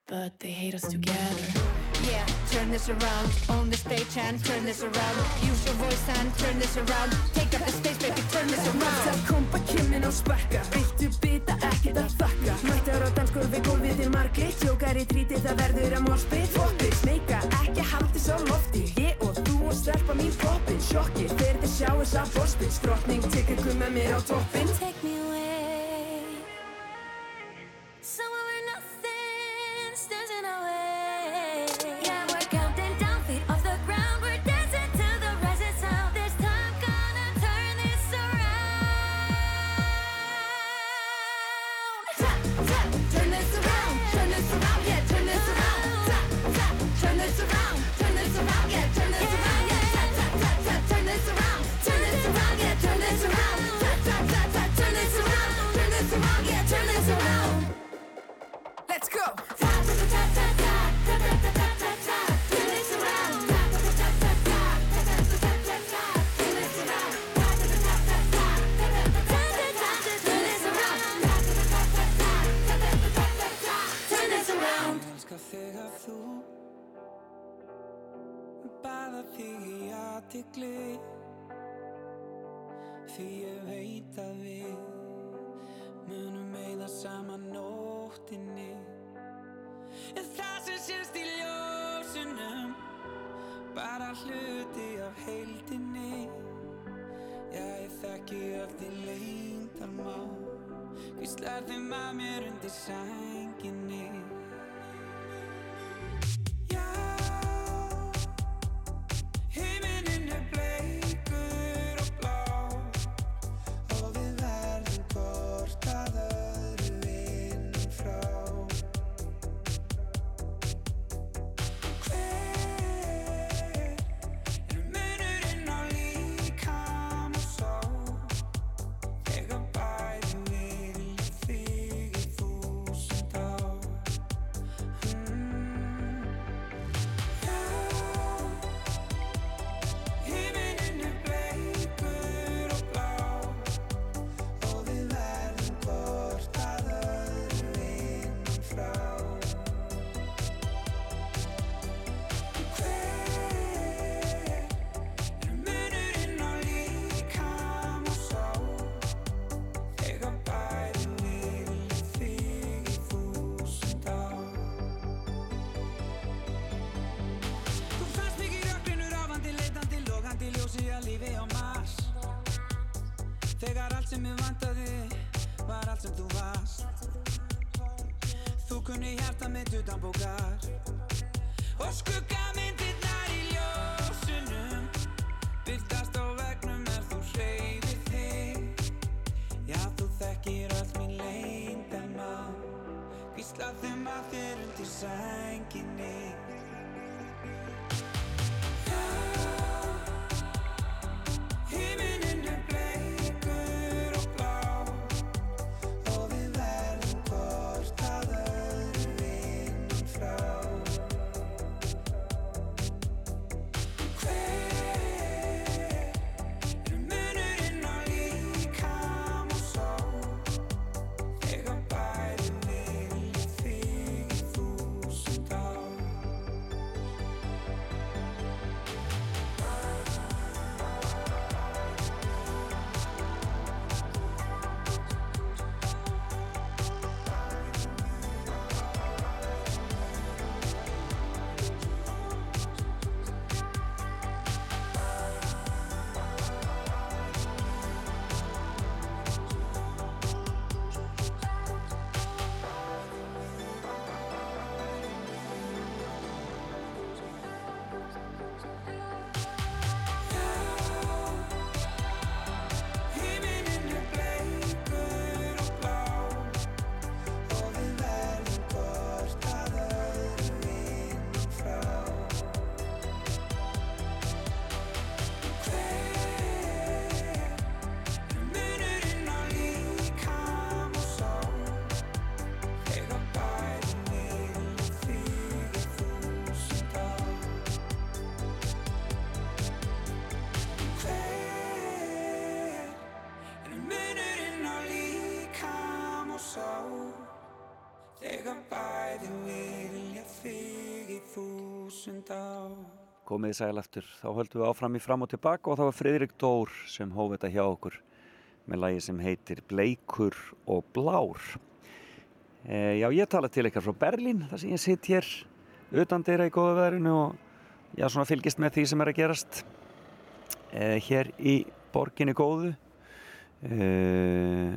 but they hate us together. Yeah, turn this around On the stage and turn this around. Use your voice and turn this around. Take up the space, baby, turn this around. Það kompa kimmin á sparka. Eittu bita, ekkert að þakka. Mættar á danskur við gólfið til margir Tjókar í tríti, það verður að morspið Foppið, sneika, ekki haldi svo lofti. Ég og þú og stelpa mín poppin Sjokkir, þegar þið sjáu þess að borspil Skrottning, tekur kumma mér á toppin Take me away að þú Baða þig í aðtikli Því ég veit að við Munum meða saman nóttinni. En það sem sést í ljósunum Bara hluti af heildinni. Já, ég þekki öll þín leyndarmál. Hvíslar þeim að mér undir sænginni Yeah. Loka þeim að fyrir til sænginni Eiga bæði vilja þig í þúsund ár Komið þið sæl eftir, þá höldum við áfram í fram og tilbaka og það var Friðrik Dór sem hóf þetta hjá okkur með lagi sem heitir Bleikur og Blár. E, já, ég tala til ykkar frá Berlín, þar sem ég sitt hér utan dyrra í góða veðrinu og já, svona fylgist með því sem er að gerast e, hér í borginni góðu. E,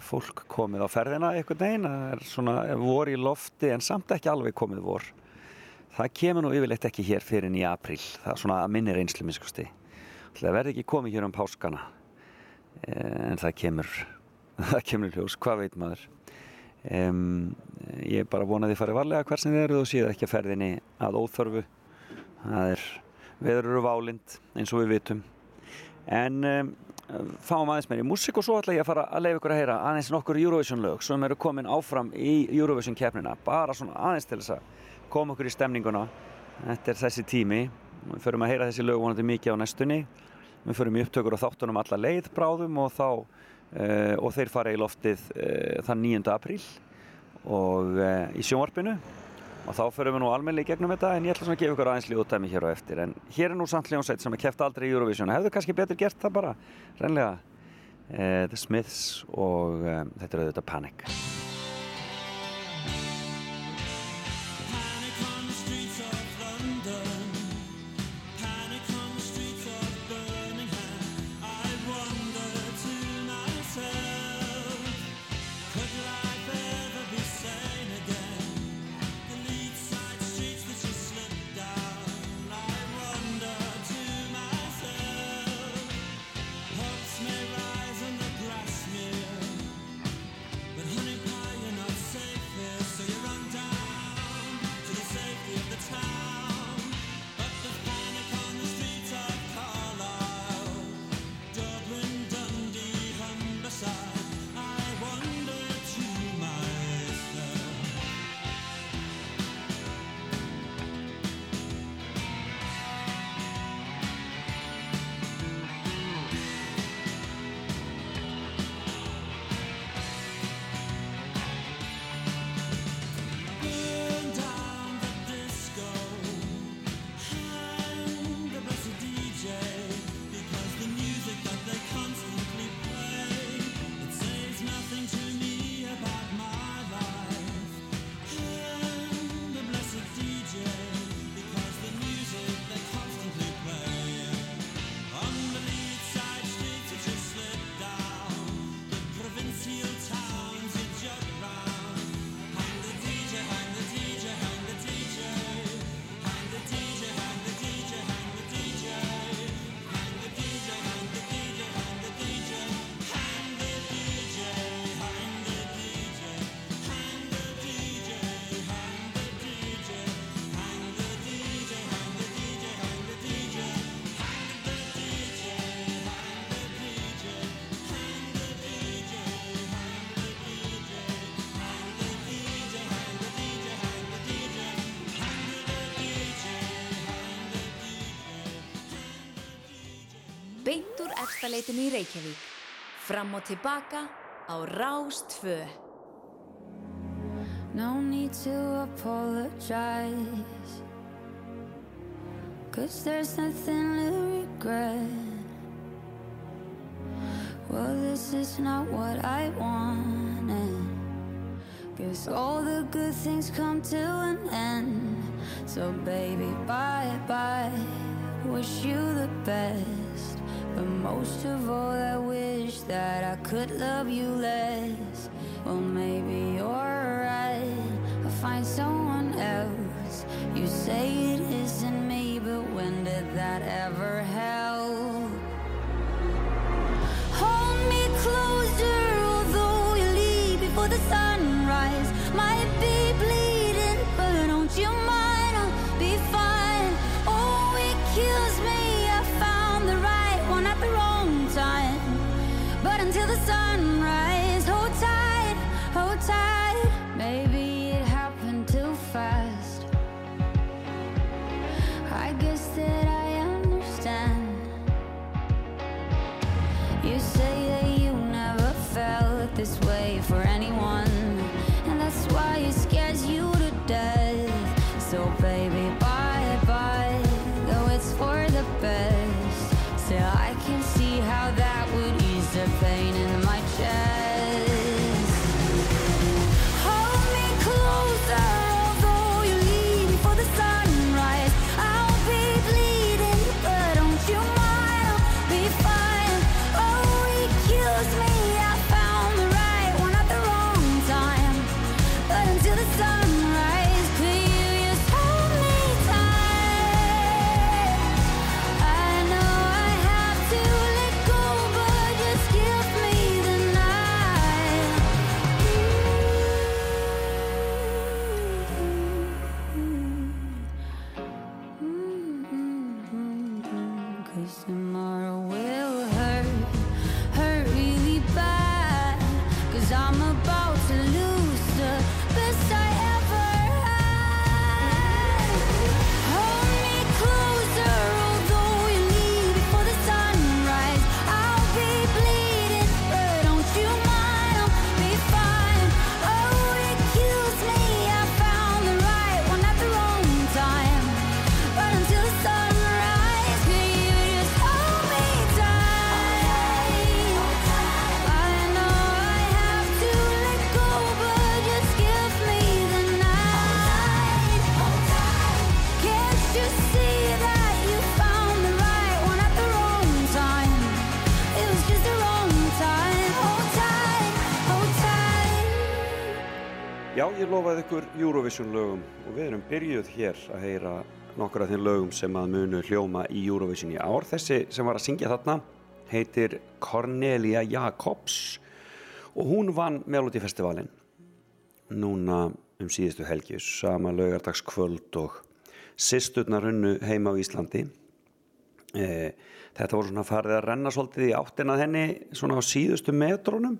fólk komið á ferðina einhvern veginn, það er svona vor í lofti en samt ekki alveg komið vor. Það kemur nú yfirleitt ekki hér fyrir í apríl, það er svona að minni reynslu minnskusti. Það verði ekki komið hér um páskana, Eh, en það kemur, það kemur ljós, hvað veit maður. Um, ég bara vona því farið varlega hver sem þið eruð og síða ekki að ferðinni að óþörfu. Það er, veður eru válind eins og við vitum. En um, fáum aðeins meir í músík og svo ætla ég að fara að leiða ykkur að heyra aðeins nokkur Eurovision lög sem eru komin áfram í Eurovision keppnina. Bara svona aðeins til þess að koma okkur í stemninguna. Þetta er þessi tími. Við förum að heyra þessi lög vonandi mikið á næstunni. Við förum í upptökur á þáttunum alla leið bráðum og þá uh, og þeir fara í loftið uh, þann 9. apríl og uh, í sjónvarpinu og þá förum við nú almennilega í gegnum þetta en ég ætla svona að gefa ykkur aðeins líðutæmi hér á eftir. En hér er nú samt hljónsveit sem er kæft aldrei í Eurovision. Hefðu kannski betur gert það bara. Reynlega The Smiths og þetta er auðvitað Panic Reykjavík. Fram og tilbaka á Rástfö. No need to apologize. Cause there's nothing to regret. Well, this is not what I wanted. Guess all the good things come to an end. So, baby, bye bye. Wish you the best. Most of all, I wish that I could love you less. Well, maybe you're right. I'll find someone else. You say ég lofaði ykkur Eurovision lögum og við erum byrjuð hér að heyra nokkur af þeim lögum sem að munu hljóma í Eurovision í ár. Þessi sem var að syngja þarna heitir Cornelia Jacobs og hún vann Melodifestivalin núna um síðustu helgi, sama laugardagskvöld og sýsturnar unnu heima á Íslandi. E, þetta voru svona farið að renna svolítið í áttina henni svona á síðustu metrónum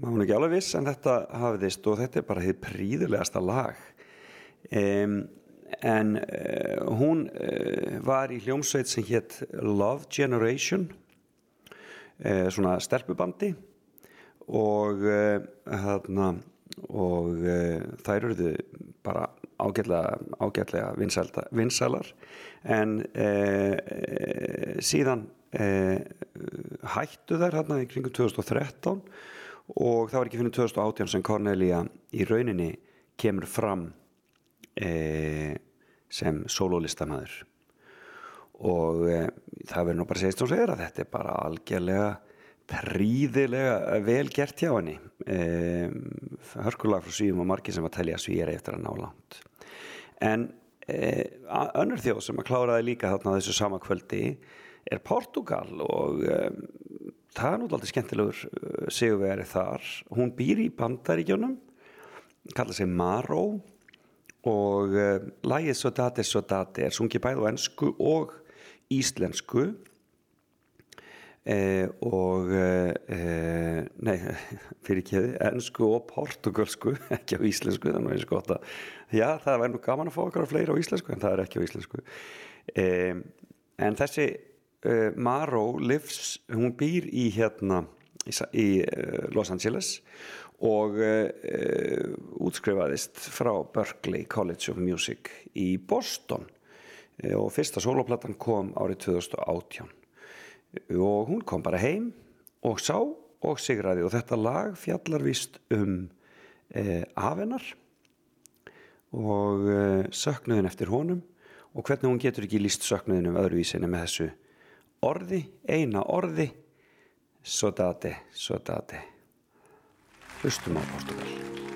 maður ekki alveg viss en þetta hafiðist og þetta er bara þið príðilegasta lag. Um, en uh, hún uh, var í hljómsveit sem hétt Love Generation uh, svona stelpubandi og þarna og þær eruðu bara ágætlega, ágætlega vinsælda, vinsælar. En síðan hættu þær hérna í kringum 2013 og það var ekki fyrir 2018 sem Cornelia í rauninni kemur fram e, sem sololistamæður og e, það verður nú bara segist og segir að þetta er bara algjörlega príðilega vel gert hjá henni. E, hörkulag frá svíum og margi sem að telja svíjar eftir að ná langt. En e, önnur þjóð sem að kláraði líka þarna þessu sama kvöldi er Portugal og e, það er náttúrulega skemmtilegur sigurveri þar. Hún býr í bandaríkjónum kalla sig Maró og uh, lægið Sodati Sodati er sungið bæð á ennsku og íslensku. Eh, og eh, nei, fyrir ekki ennsku og portugalsku ekki á íslensku þannig að ég skota já, það væri nú gaman að fá okkar á fleiri á íslensku en það er ekki á íslensku. Eh, en þessi uh, Maró lives, hún býr í hérna í, í uh, Los Angeles og uh, útskrifaðist frá Berkeley College of Music í Boston. Og fyrsta soloplattan kom árið 2018 og hún kom bara heim og sá og sigraði. Og þetta lag fjallar vist um afennar og söknuðin eftir honum og hvernig hún getur ekki líst söknuðinum öðruvísinni með þessu orði, eina orði. Sodate, Sodate. Hlustum á Portugal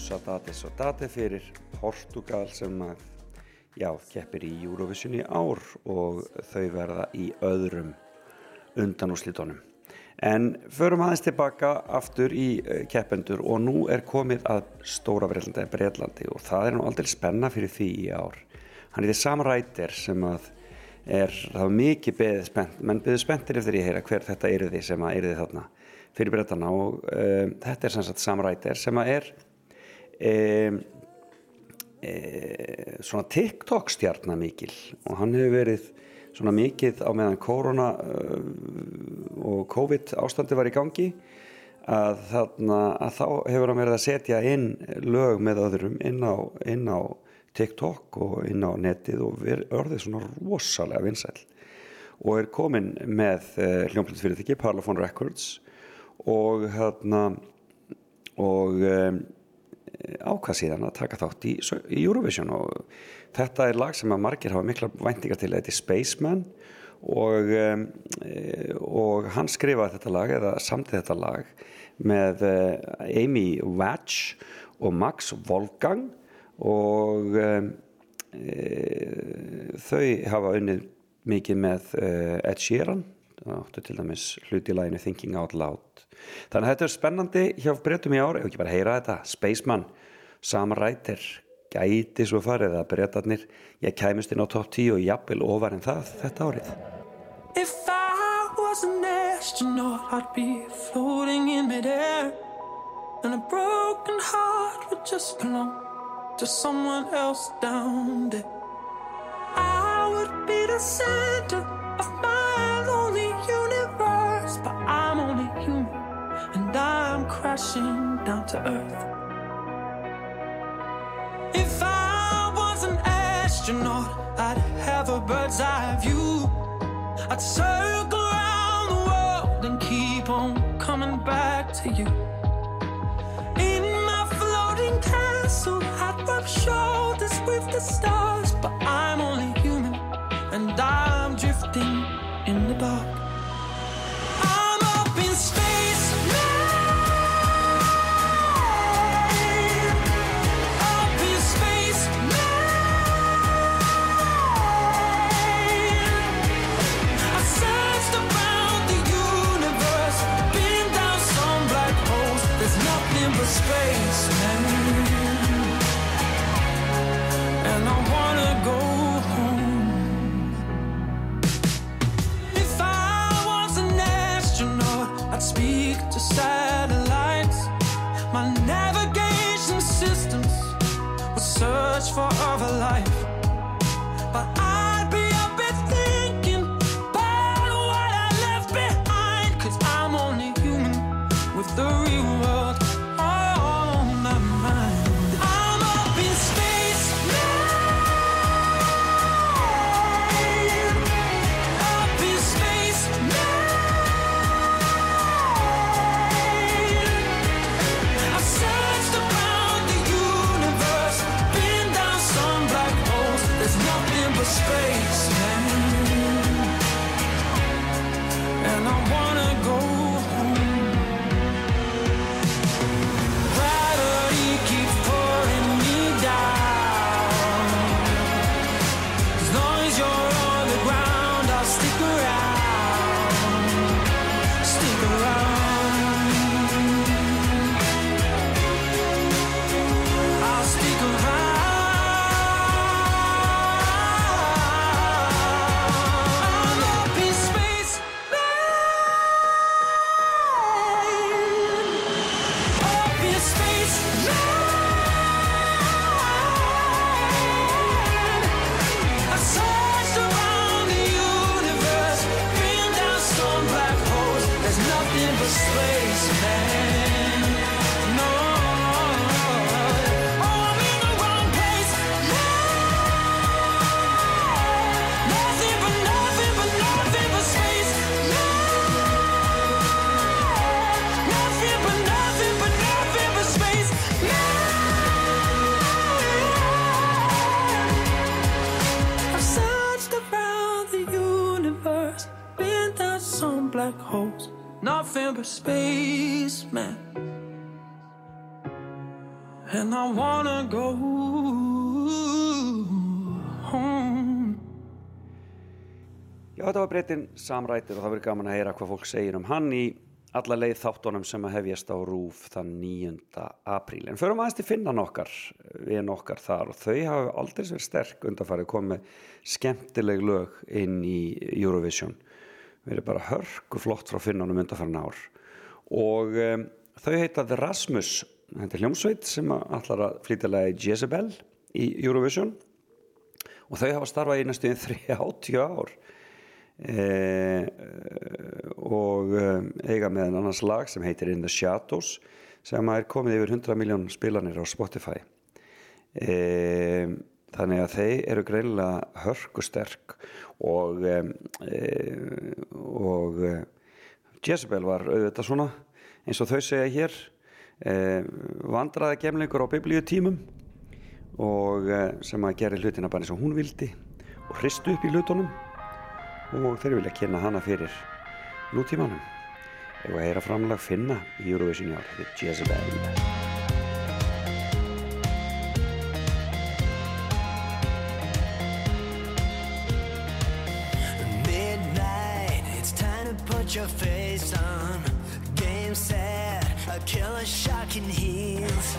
Sadate Sadate fyrir Portugal sem að, já, keppir í Eurovision í ár og þau verða í öðrum undan úr slítonum. En förum aðeins tilbaka aftur í eh, keppendur og nú er komið að stóra Breitlandi, Breitlandi og það er nú aldrei spenna fyrir því í ár. hann heitir Sam Ryder sem að er, það mikið beðið spennt, menn beðið spenntir eftir ég heyra hver þetta yrði sem að yrði þarna fyrir brettana og um, þetta er sem sagt Sam Ryder sem að er um, e, svona TikTok stjarnar mikil og hann hefur verið svona mikið á meðan korona uh, og COVID ástandi var í gangi að, þarna, að þá hefur hann verið að setja inn lög með öðrum inn á, inn á TikTok og inn á netið og verið orðið svona rosalega vinsæl og er komin með uh, hljómblönd fyrir þykki, Parlophone Records og hérna og ákvað síðan að taka þátt í, í Eurovision og þetta er lag sem að margir hafa mikla væntingar til þetta er Spaceman og, um, og hann skrifaði þetta lag eða samtið þetta lag með uh, Amy Watch og Max Wolfgang og e, þau hafa unnið mikið með Ed Sheeran áttu til dæmis hluti í læginu Thinking Out Loud þannig að þetta er spennandi hjá breytum í ár, ef ekki bara heyra þetta Spaceman, Sam Ryder gæti svo farið að breytarnir ég kæmust inn á top 10 og jafnvel ofar en það þetta árið If I was an astronaut, I'd be floating in midair. And a broken heart would just belong to someone else down there. I would be the center of my crashing down to earth. If I was an astronaut, I'd have a bird's eye view. I'd circle around the world and keep on coming back to you. In my floating castle, I'd rub shoulders with the stars, but I'm only human and I'm drifting in the dark. Search for other life. But breytin Sam Ryder og það verður gaman að heyra hvað fólk segir um hann í alla leið þáttunum sem að hefjast á rúf þann 9. apríl. En förum aðeins til finnan okkar, við okkar þar og þau hafa aldrei verið sterk undanfarið komið skemmtileg lög inn í Eurovision. Við erum bara hörku flott frá finnanum undanfarið ár. Og um, þau heita The Rasmus, þetta er hljómsveit sem allar að flytja lagi Jezebel í Eurovision og þau hafa starfað í næstuðin 30 ár eh, og um, eiga með en annars lag sem heitir In the Shadows sem er komið yfir 100 miljón spilanir á Spotify. Eh, þannig að þeir eru greinilega hörkusterk og eh, og eh, Jezebel var auðvitað svona eins og þau segja hér. Eh, vandraði gemlingur á biblíutímum og eh, sem að gera hlutina bara eins og hún vildi og hristu upp í hlutunum og þeir vilja kynna hana fyrir nútímanum ef að heyra framlag finna í Eurovision í ár þetta er Jezebel Midnight, it's time to put your face on. Game set, a killer shock in heels.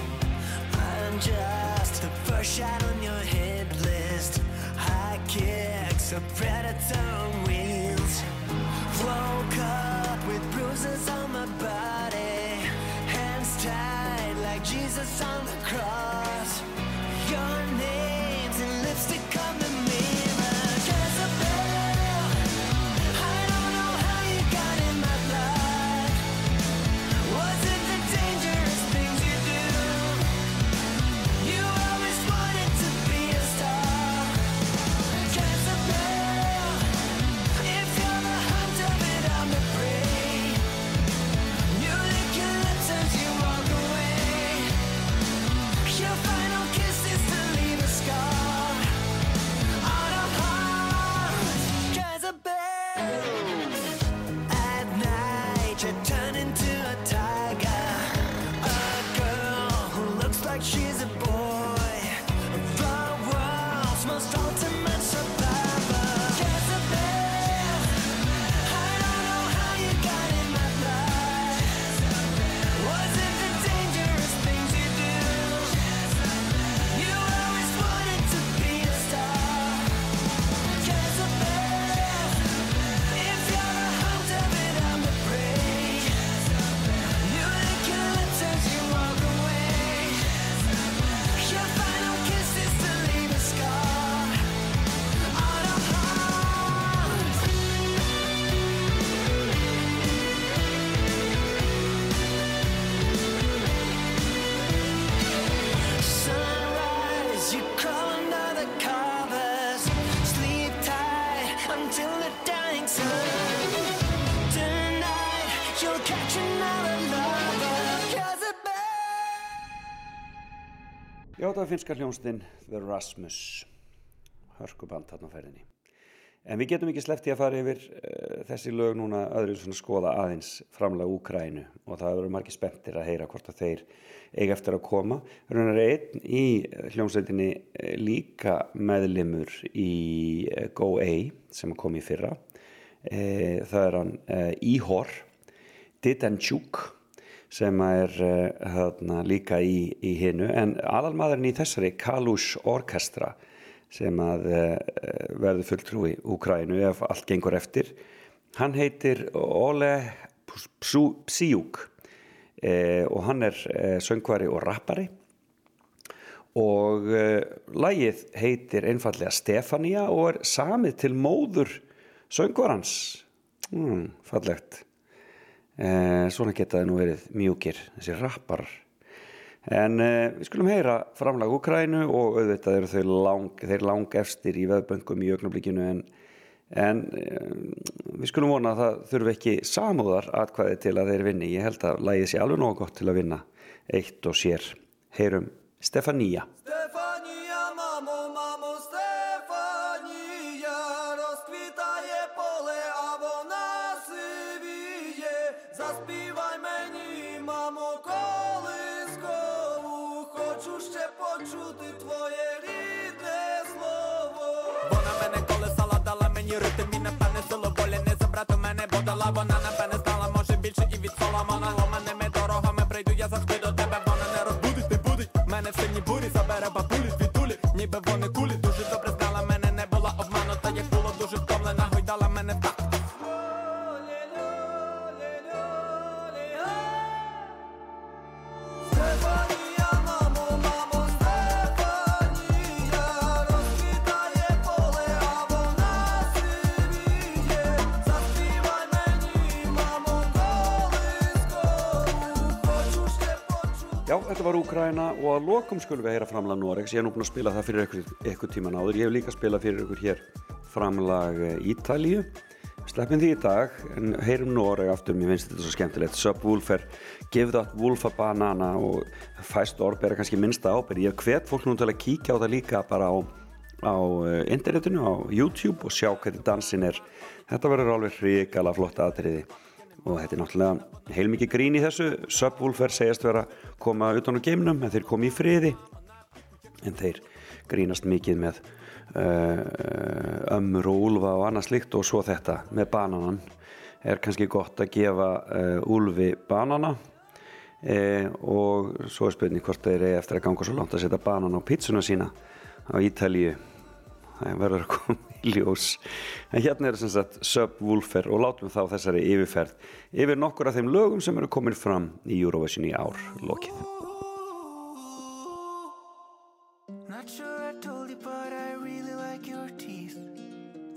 I'm just the first shot on your hit list. High kicks, a predator finska hljónstinn The Rasmus hörkuband þarna á ferðinni. En við getum ekki sleppt í að fara yfir uh, þessi lög núna öðru svona skoða aðeins framlega Úkrænu og það eru margir spenntir að heyra hvort að þeir eiga eftir að koma. Raunar er einn í hljómsveitinni eh, líka meðlimur í eh, Go A sem kom í fyrra. E, það er hann e, Ihor Didanchuk sem er uh, hérna, líka í, í hinu. En aðalmaðurinn í þessari Kalush Orkestra sem að uh, verður fulltrúi Úkrænu ef allt gengur eftir hann heitir Ole Psiuk uh, og hann er söngvari og rappari. Og uh, lagið heitir einfallega Stefania og er samið til móður söngvarans. Mm, fallegt Eh, svona getaði nú verið mjúkir þessi rappar en eh, við skulum heyra framlag Ukrænu og auðvitað eru þau lang, lang efstir í veðböngum í augnablíkinu en, en eh, við skulum vona að það þurfi ekki samúðar atkvæði til að þeir vinni. Ég held að lægið sé alveg nóg gott til að vinna eitt og sér. Heyrum Stefania. Stefania mamma почути твоє рідне слово. Вона мене колесала, дала мені ритм і напевне силу волі не забрати мене, Úkraina og að lokum skulum við heyra framlag Noregs. Ég hef nú búin að spila það fyrir ykkur tíman áður. Ég hef líka spilað fyrir ykkur hér framlag eh, Ítalíu. Sleppum því í dag, en heyrum Noreg aftur, mér finnst þetta svo skemmtilegt. Subwoofer, Give That Wolf a Banana og fæst orð bera kannski minnsta ábyrg. Ég hef hvet fólk nú til að kíkja á það líka bara á, á eh, internetinu, á YouTube og sjá hvernig dansin er. Þetta verður alveg hrikala flott aðtriði og þetta er náttúrulega heilmikið grín í þessu. Subwoofer segjast vera að koma utan á geimnum en þeir komi í friði. En þeir grínast mikið með uh, ömmur og úlfa og annað slikt og svo þetta með bananan. Er kannski gott að gefa uh, úlfi banana? Uh, og svo er spurning hvort þeir eru eftir að ganga svo langt að setja banan á pizzuna sína á Ítalíu það verður að koma í ljós en hérna er sem sagt Subwoofer og látum þá þessari yfirferð yfir nokkur af þeim lögum sem eru komin fram í Eurovision í ár lokið Not sure I told you, but I really like your teeth.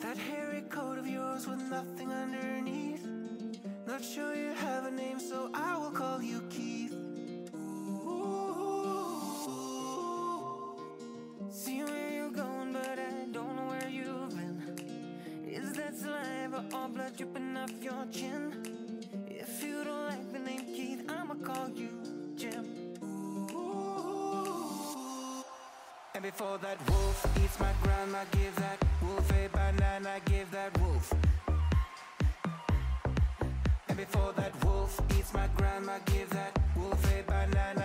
That hairy coat of yours with nothing underneath. Not sure you have a name, so I will call you Keith. See where you're going, but I saliva or blood dripping off your chin? If you don't like the name Keith, I'ma call you Jim. And before that wolf eats my grandma, give that wolf a banana, give that wolf. And before that wolf eats my grandma, give that wolf a banana,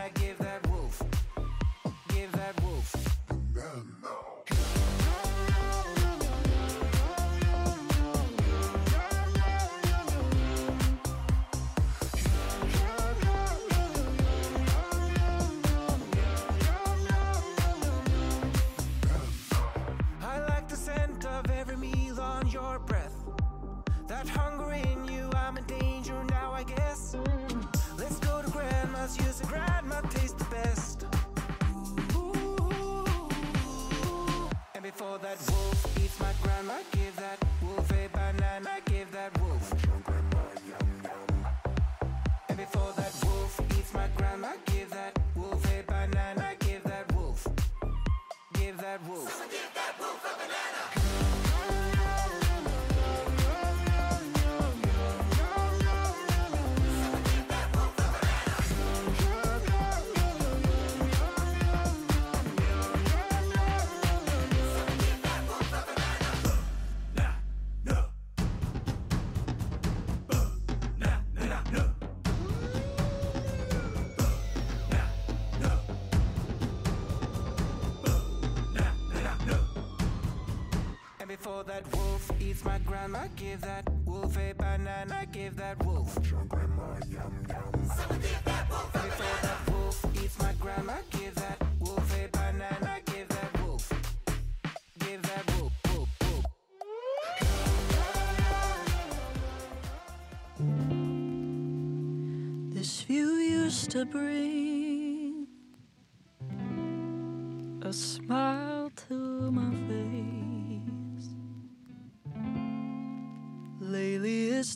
Before that wolf eats my grandma, give that grandma, give that wolf a banana, give that wolf.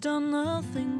Done nothing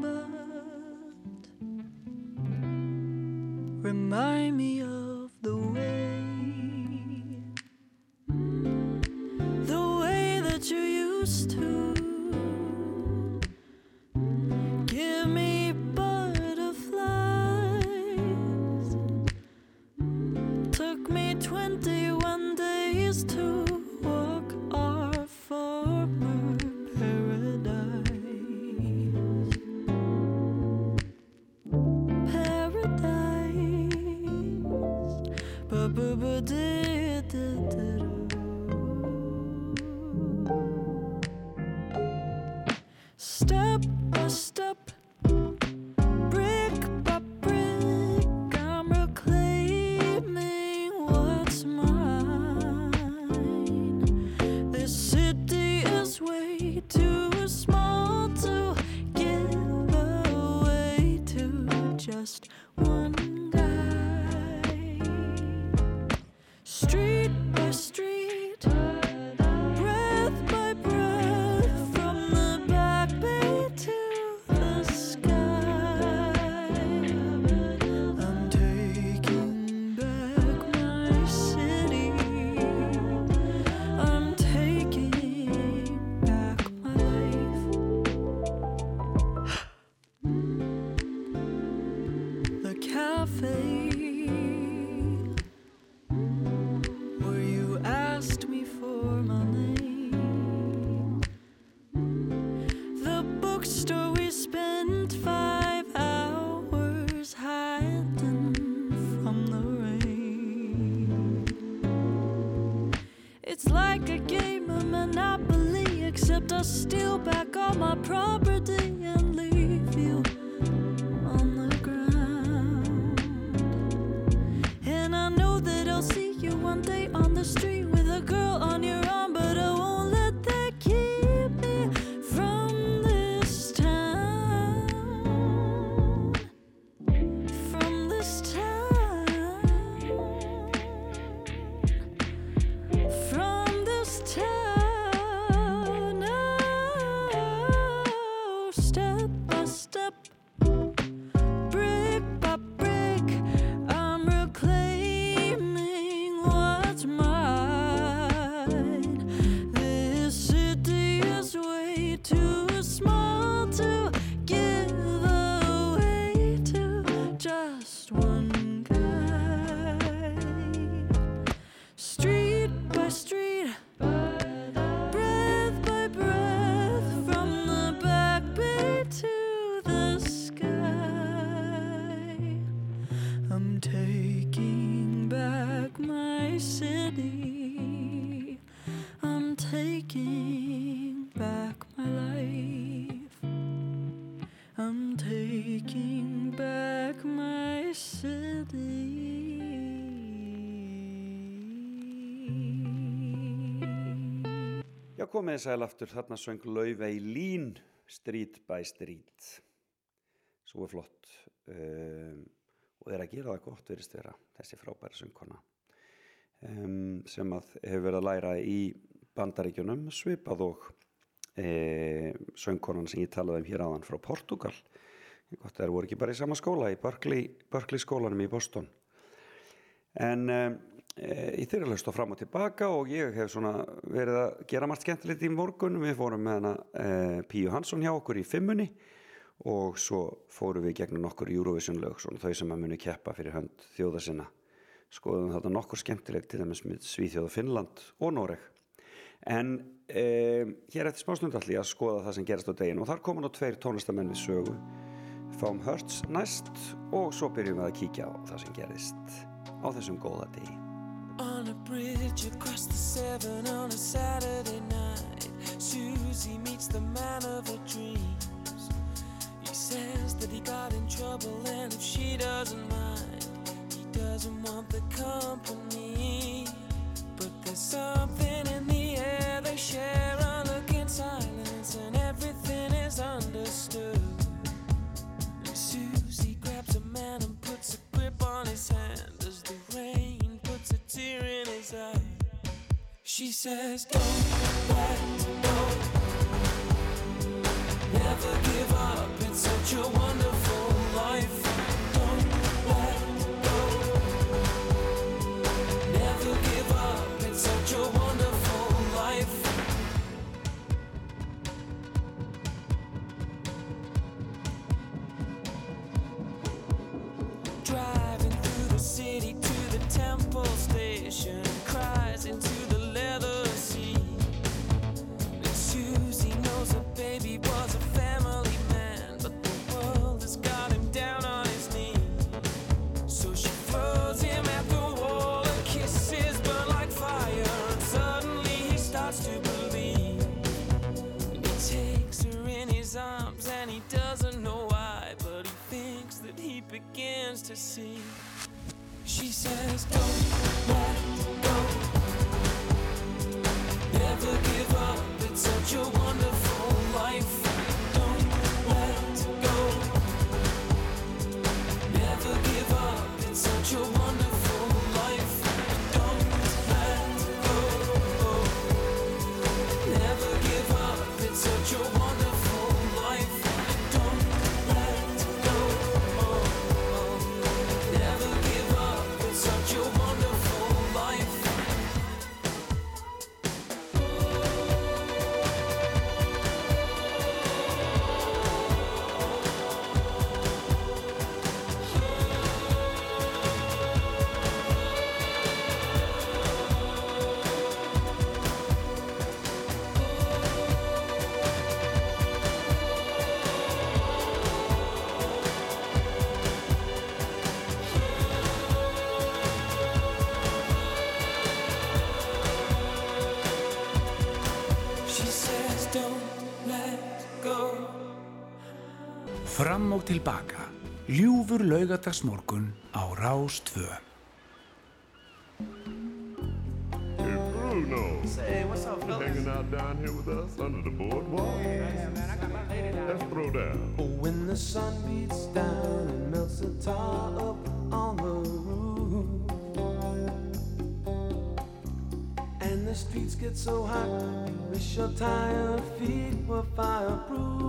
komið sæl aftur, þarna söng Laufey Lín, Street by Street. Svo er flott. Um, og að gera það gott, verist vera, þessi frábæra söngkona. Um, sem að hefur verið að læra í bandaríkjunum, svipað og e, söngkonan sem ég talaði um hér áðan frá Portugal. Gott, þeir voru ekki bara í sama skóla, í Berkeley, Berkeley skólanum í Boston. En um, þeirra löst á fram og tilbaka og ég hef svona verið að gera margt skemmtilegt í morgun. Við fórum með hana e, Píu Hansson hjá okkur í fimmunni og svo fórum við gegnum nokkur Eurovision lög, svona þau sem að muni keppa fyrir hönd þjóða sinna. Skoðum þetta nokkur skemmtilegt til dæmis með Svíþjóða Finnland og Noreg. En e, hér eftir smásnund allir að skoða það sem gerast á deginn og þar koma nú tveir tónlistamenn við sögu. Fáum Hurts næst og svo byrjum við að kíkja á það sem gerist á þessum góða degi. Bridge across the Severn on a Saturday night, Susie meets the man of her dreams. He says that he got in trouble, and if she doesn't mind, he doesn't want the company. But there's something in the air, they share a look in silence, and everything is understood. And Susie grabs a man and puts a grip on his hand tear in his eye. She says, Don't let go. Never give up, it's such a wonderful life. Don't let go. Never give up, it's such a wonderful life. Driving through the city to the temple begins to see. She says, Don't let Ljúfur laugadagsmorgun á Rás 2. Hey Bruno. Say, what's up, fellas? hanging out down here with us under the boardwalk? Let's throw down. Oh, when the sun beats down and melts the tar up on the roof, and the streets get so hot, you wish your tired feet were fireproof.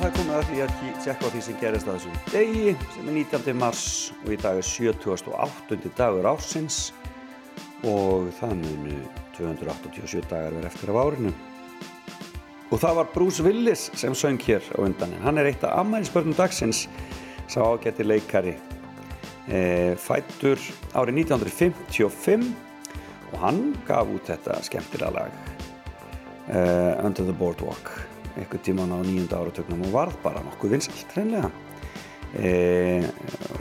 Það er komið að því að tjekka á því sem gerist að þessum degi sem er 19. mars og í dag er 78. dagur ársins og munu 287 dagar verið eftir af árinu. Og það var Bruce Willis sem söng hér á undan en hann er eitt af ammælisbörnum dagsins sá ágætti leikari e, fættur árið 1955 og hann gaf út þetta skemmtilega lag uh, Under the Boardwalk eitthvað tíman á nýjunda áratögnum og varð bara nokkuð vinsalt hreinlega. E,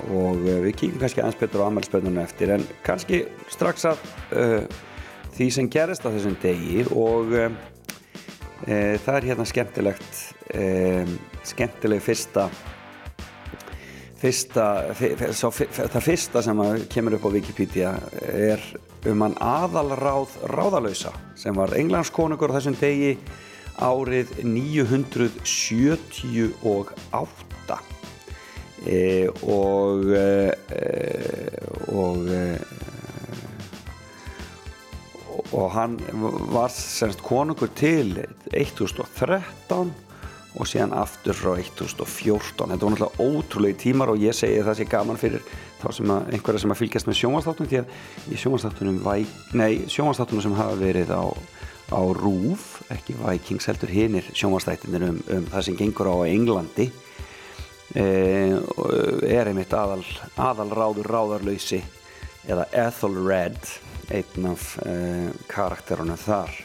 og við kíkum kannski aðeins betur á ammælspöndunum eftir en kannski strax að uh, því sem gerist á þessum degi og e, það er hérna skemmtilegt e, skemmtileg fyrsta fyrsta, það fyrsta sem kemur upp á Wikipedia er um hann aðalráð ráðalausa sem var englandskonungur á þessum degi árið 978 e, og e, og e, og hann var semst konungur til 1013 og síðan aftur frá 1014 þetta var náttúrulega ótrúlega tímar og ég segi það sé gaman fyrir þá sem að einhverja sem að fylgjast með sjónvastáttunum því að í sjónvastáttunum sem hafa verið á, á RÚF, ekki Vikings heldur hinnir sjónvastættinir um, um það sem gengur á Englandi. E, er einmitt aðal, aðal ráður ráðarlausi eða Ethelred einn af e, karakterunum þar.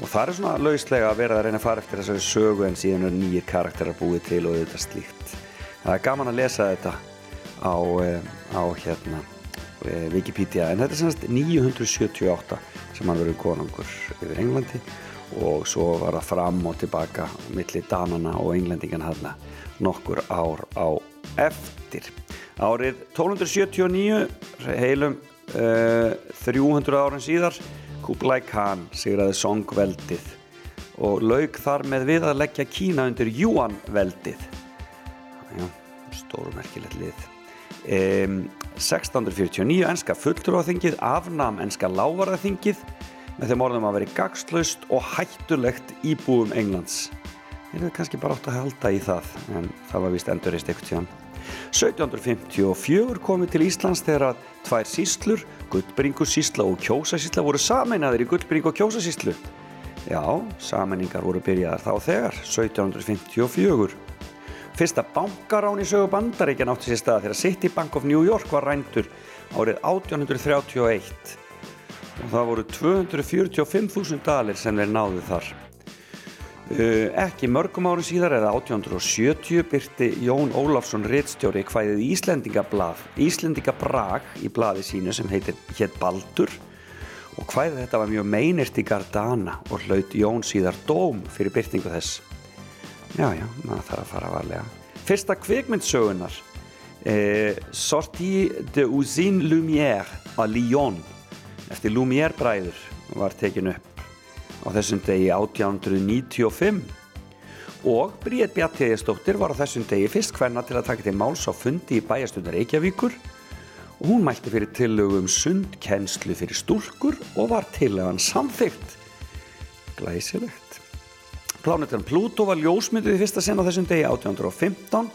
Og það er svona lauslega að vera að reyna að fara eftir þessari sögu en síðan er nýjir karakterar búið til og þetta slíkt. Það er gaman að lesa þetta á, á hérna eh, Wikipedia. En þetta er semst 978 sem hann verið konungur yfir Englandi og svo var það fram og tilbaka milli Danana og Englendingan hann nokkur ár á eftir. Árið 1279 heilum uh, 300 árin síðar Kublai Khan sigraði Songveldið og lauk þar með við að leggja Kína undir Yuan-veldið. Já, stórmerkilegt lið. Um, 1649 enska fulltrúaþingið afnam enska lávarðaþingið með þeim orðum að veri gagslaust og hættulegt íbúum Englands. Ég hefði kannski bara átt að halda í það en það var vist endurist eitthvað tíðan 1754 komið til Íslands þegar að tvær síslur, Gullbringusísla og Kjósasísla voru sameinaðir í Gullbring og Kjósasíslu Já, sameiningar voru byrjaðar þá þegar 1754 Fyrsta bankarán í sögu bandaríkjan átti sér stað þegar City Bank of New York var rændur árið 1831 og það voru 245.000 dalir sem þeir náðu þar. Uh, ekki mörgum árum síðar eða 1870 byrti Jón Ólafsson rittstjóri hvæðið Íslendingablað, Íslendingabrag í blaði sínu sem heitir hétt Baldur og hvæðið þetta var mjög meinert í Gardana og hlaut Jón síðar dóm fyrir byrtingu þess. Já, já, maður þarf að fara varlega. Fyrsta kvikmyndsögunar eh, Sortie de Usine Lumière að Lyon eftir Lumière bræður var tekin upp á þessum degi 1895 og Bríett Bjartiðistóttir var á þessum degi fyrst hvenna til að taka til máls á fundi í bæjastundar Reykjavíkur. Og hún mælti fyrir tillögu um sundkennslu fyrir stúlkur og var tillögan samþygt glæsilegt. Plánetan Pluto var ljósmynduð í fyrsta sinn á þessum degi 1815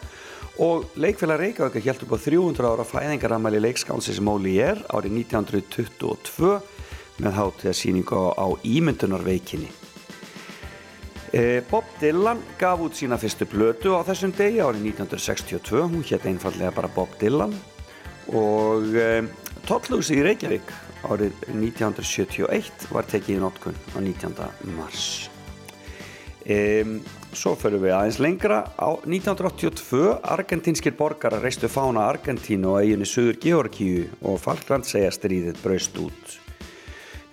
og leikfélag Reykjavík held upp á 300 ára fæðingaramæli leikskánsins Molière árið 1922 með hátíðarsýningu á ímyndunarveikinni. E, Bob Dylan gaf út sína fyrstu blötu á þessum degi árið 1962, hún hétt einfallega bara Bob Dylan og e, Tottlhúsi í Reykjavík árið 1971 var tekið í notkun á 19. mars. Um, svo förum við aðeins lengra. Á 1982 argentínskir borgarar reistu fána Argentínu á eiginu Suður Georgíu og Falklandsegja stríðið braust út.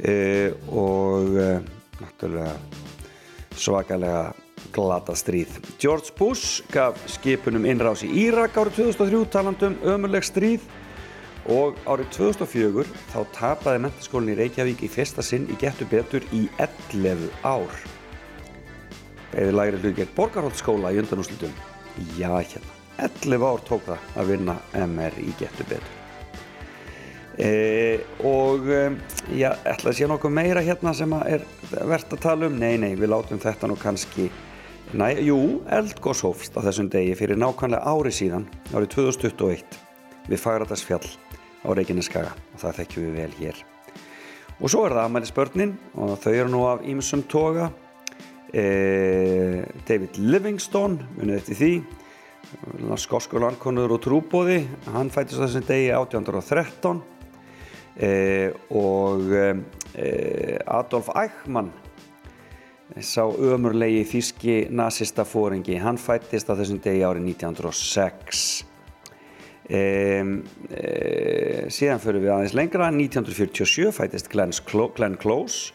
Uh, og uh, náttúrulega svakalega glata stríð. George Bush gaf skipunum innrás í Írak árið 2003 talandum ömurleg stríð og árið 2004 þá tapaði mentaskólinn í Reykjavík í fyrsta sinn í getur betur í 11 ár eða lægri hlut gegn borgarholtskóla í undanúslutum. Já, hérna. 11 ár tók það að vinna MR í getur betur. E, og e, já, ætla að sé nokkuð meira hérna sem er verðt að tala um. Nei, nei, við látum þetta nú kannski, næ, jú, eldgós hófst á þessum degi fyrir nákvæmlega ári síðan, árið 2021, við Fagradalsfjall á Reykjaneskaga og það þekkjum við vel hér. Og svo er það aðmælisbörnin og þau eru nú af ímsum toga David Livingstone munið eftir því. Skoskur landkonuður og trúbóði hann fættist þessum degi 1813 eh, og eh, Adolf Eichmann sá ömurlegi þíski nazista fóringi hann fættist á þessum degi árið 1906 síðan fyrir við aðeins lengra. 1947 fættist Glenn Close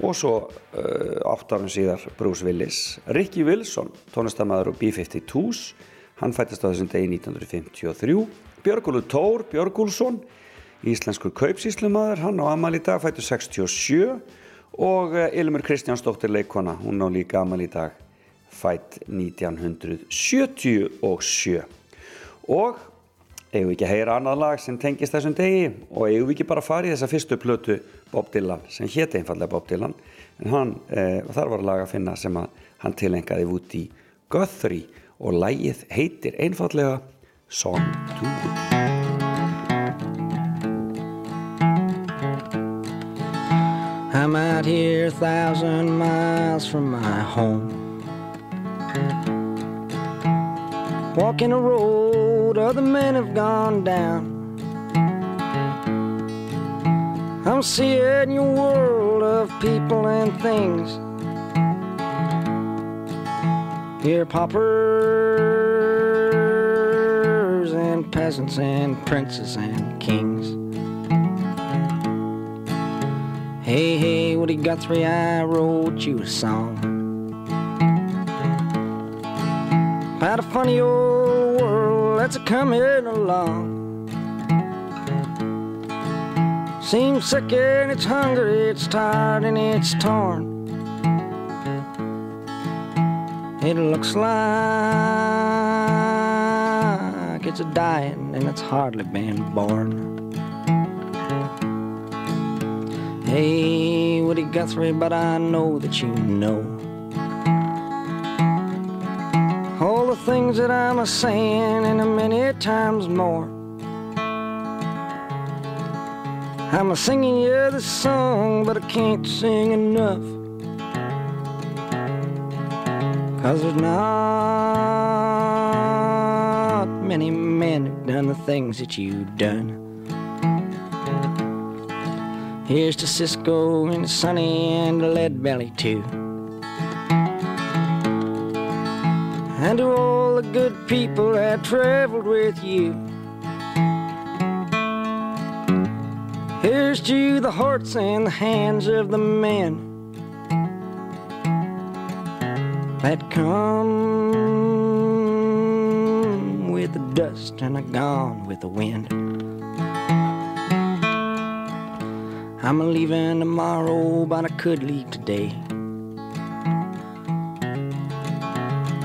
og svo uh, átt árum síðar Bruce Willis. Ricky Wilson, tónlistamæður og B-52s hann fættist á þessum degi 1953 Björgúlu Tór Björgúlsson íslenskur kaupsíslumæður hann á amal í dag fættu 67 og uh, Ilmur Kristjánsdóttir leikona hún á líka amal í dag fætt 1977 og eigum við ekki að heyra annað lag sem tengist þessum degi? Og eigum við ekki bara að fara í þessa fyrstu plötu Bob Dylan sem hétt einfallega Bob Dylan en hann, eh, þar var lag að finna sem að hann tilengaði út í Guthrie. Og lagið heitir einfallega Song to I'm out here a thousand miles from my home. Walking a road other men have gone down. I'm seeing your world of people and things. Here, paupers and peasants and princes and kings. Hey, hey, what do you got three? I wrote you a song. About a funny old world that's a coming along. Seems sick and it's hungry, it's tired and it's torn. It looks like it's a dying and it's hardly been born. Hey, Woody Guthrie, but I know that you know all the things that I'm a saying and a many times more. I'm a singing you this song, but I can't sing enough. Cause there's not many men who've done the things that you've done. Here's to Cisco and Sonny and Lead Belly too. And to all the good people that traveled with you. Here's to the hearts and the hands of the men that come with the dust and are gone with the wind. I'm a leaving tomorrow, but I could leave today.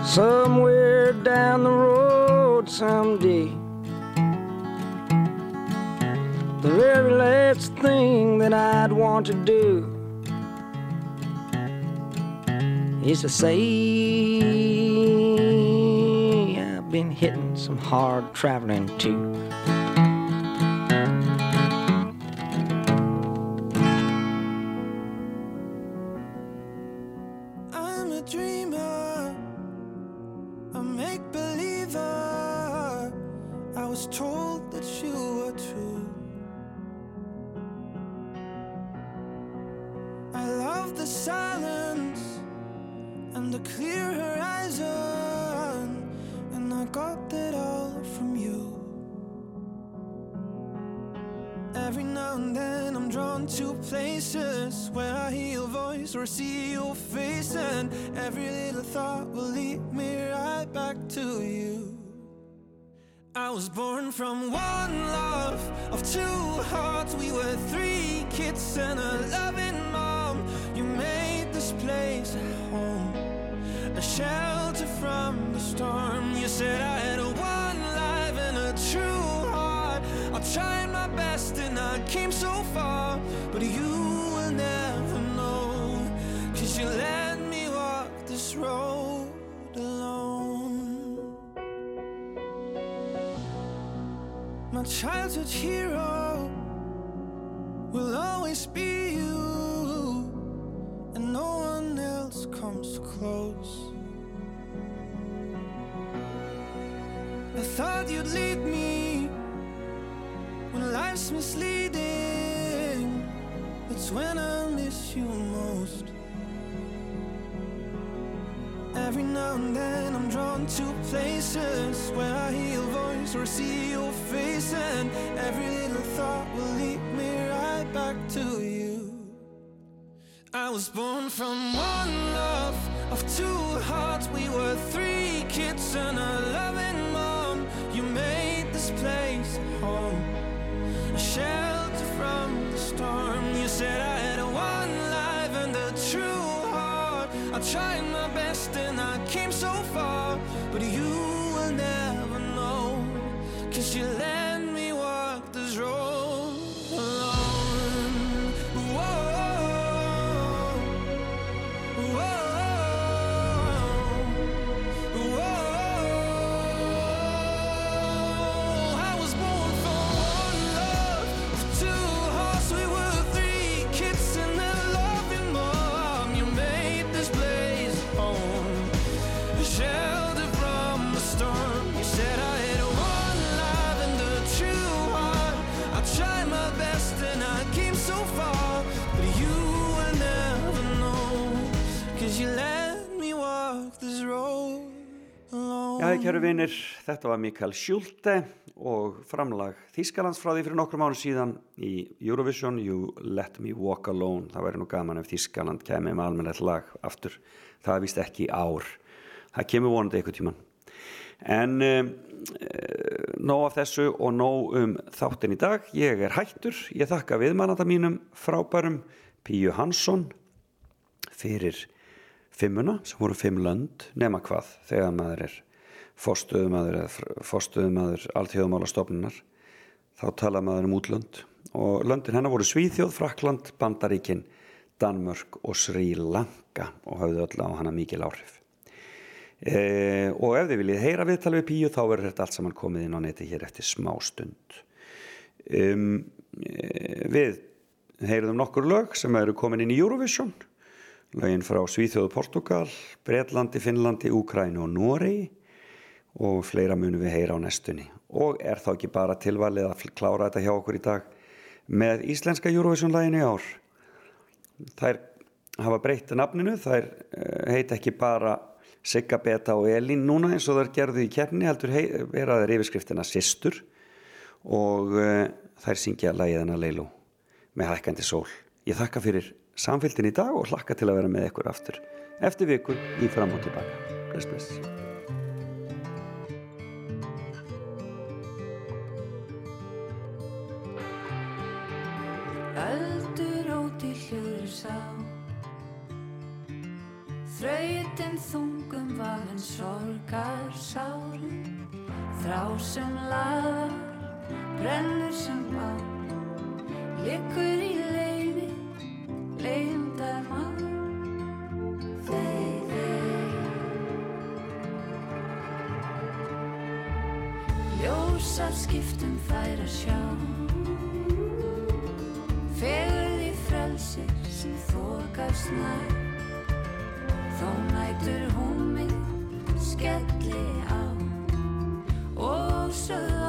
Somewhere down the road someday. The very last thing that I'd want to do is to say I've been hitting some hard traveling too. Places where I hear your voice or see your face, and every little thought will lead me right back to you. I was born from one love of two hearts. We were three kids and a loving mom. You made this place a home, a shelter from the storm. You said I had a one life and a true heart. I tried my best and I came so far, childhood hero will always be you, and no one else comes close. I thought you'd lead me when life's misleading. That's when I miss you most. Every now and then I'm drawn to places where I hear your voice or see your face, and every little thought will lead me right back to you. I was born from one love of two hearts. We were three kids and a loving mom. You made this place home, a shelter from the storm. You said I had a I tried my best and I came so far, but you will never know. Cause you let me walk this road Já, kæru vinir, þetta var Mikael Schulte og framlag Þískalands frá því fyrir nokkrum árum síðan í Eurovision You Let Me Walk Alone. Það væri nú gaman ef Þískaland kemur með almennilegt lag aftur. Það er vist ekki ár. Það kemur vonandi eitthvað tíman en um, nóg af þessu og nóg um þáttin í dag. Ég er hættur, ég þakka viðmannanda mínum frábærum Píu Hansson fyrir fimmuna sem voru fimm lönd nema hvað þegar maður er fórstöðumadur eða fórstöðumadur alltíðumálastofnunar þá tala maður um útlönd og löndin hennar voru Svíþjóð, Frakland, Bandaríkin, Danmörk og Sri Lanka og hafði öll á hana mikil áhrif. E, og ef þið viljið heyra viðtal við Píu þá verður þetta allt saman komið inn á neti hér eftir smá stund. Um, e, við heyruðum nokkur lög sem eru komin inn í Eurovision, lögin frá Svíþjóðu, Portugal, Breitlandi, Finnlandi, Úkrænu og Noregi. Og fleira munum við heyra á næstunni. Og er þá ekki bara tilvalið að klára þetta hjá okkur í dag með íslenska Eurovision-læginu í ár? Þær hafa breytt nafninu, þær uh, heita ekki bara Sigga, Beta og Elín núna eins og þær gerðu í kefni heldur vera þær yfirskriftina Sistur og uh, þær syngja lægiðana Leilu með hækkandi sól. Ég þakka fyrir samfélgin í dag og hlakka til að vera með ykkur aftur eftir viku í fram og tilbaka bless bless. Öldur út í hljóður sá. Þrautin þungum vafinn sorgar sárin Þrá sem laðar, brennur sem bá Liggur í Ljósar skiptum fær að sjá. Fegurð í frelsir sem þokast nær. Þó nætur hún mig skelli á. Og sögð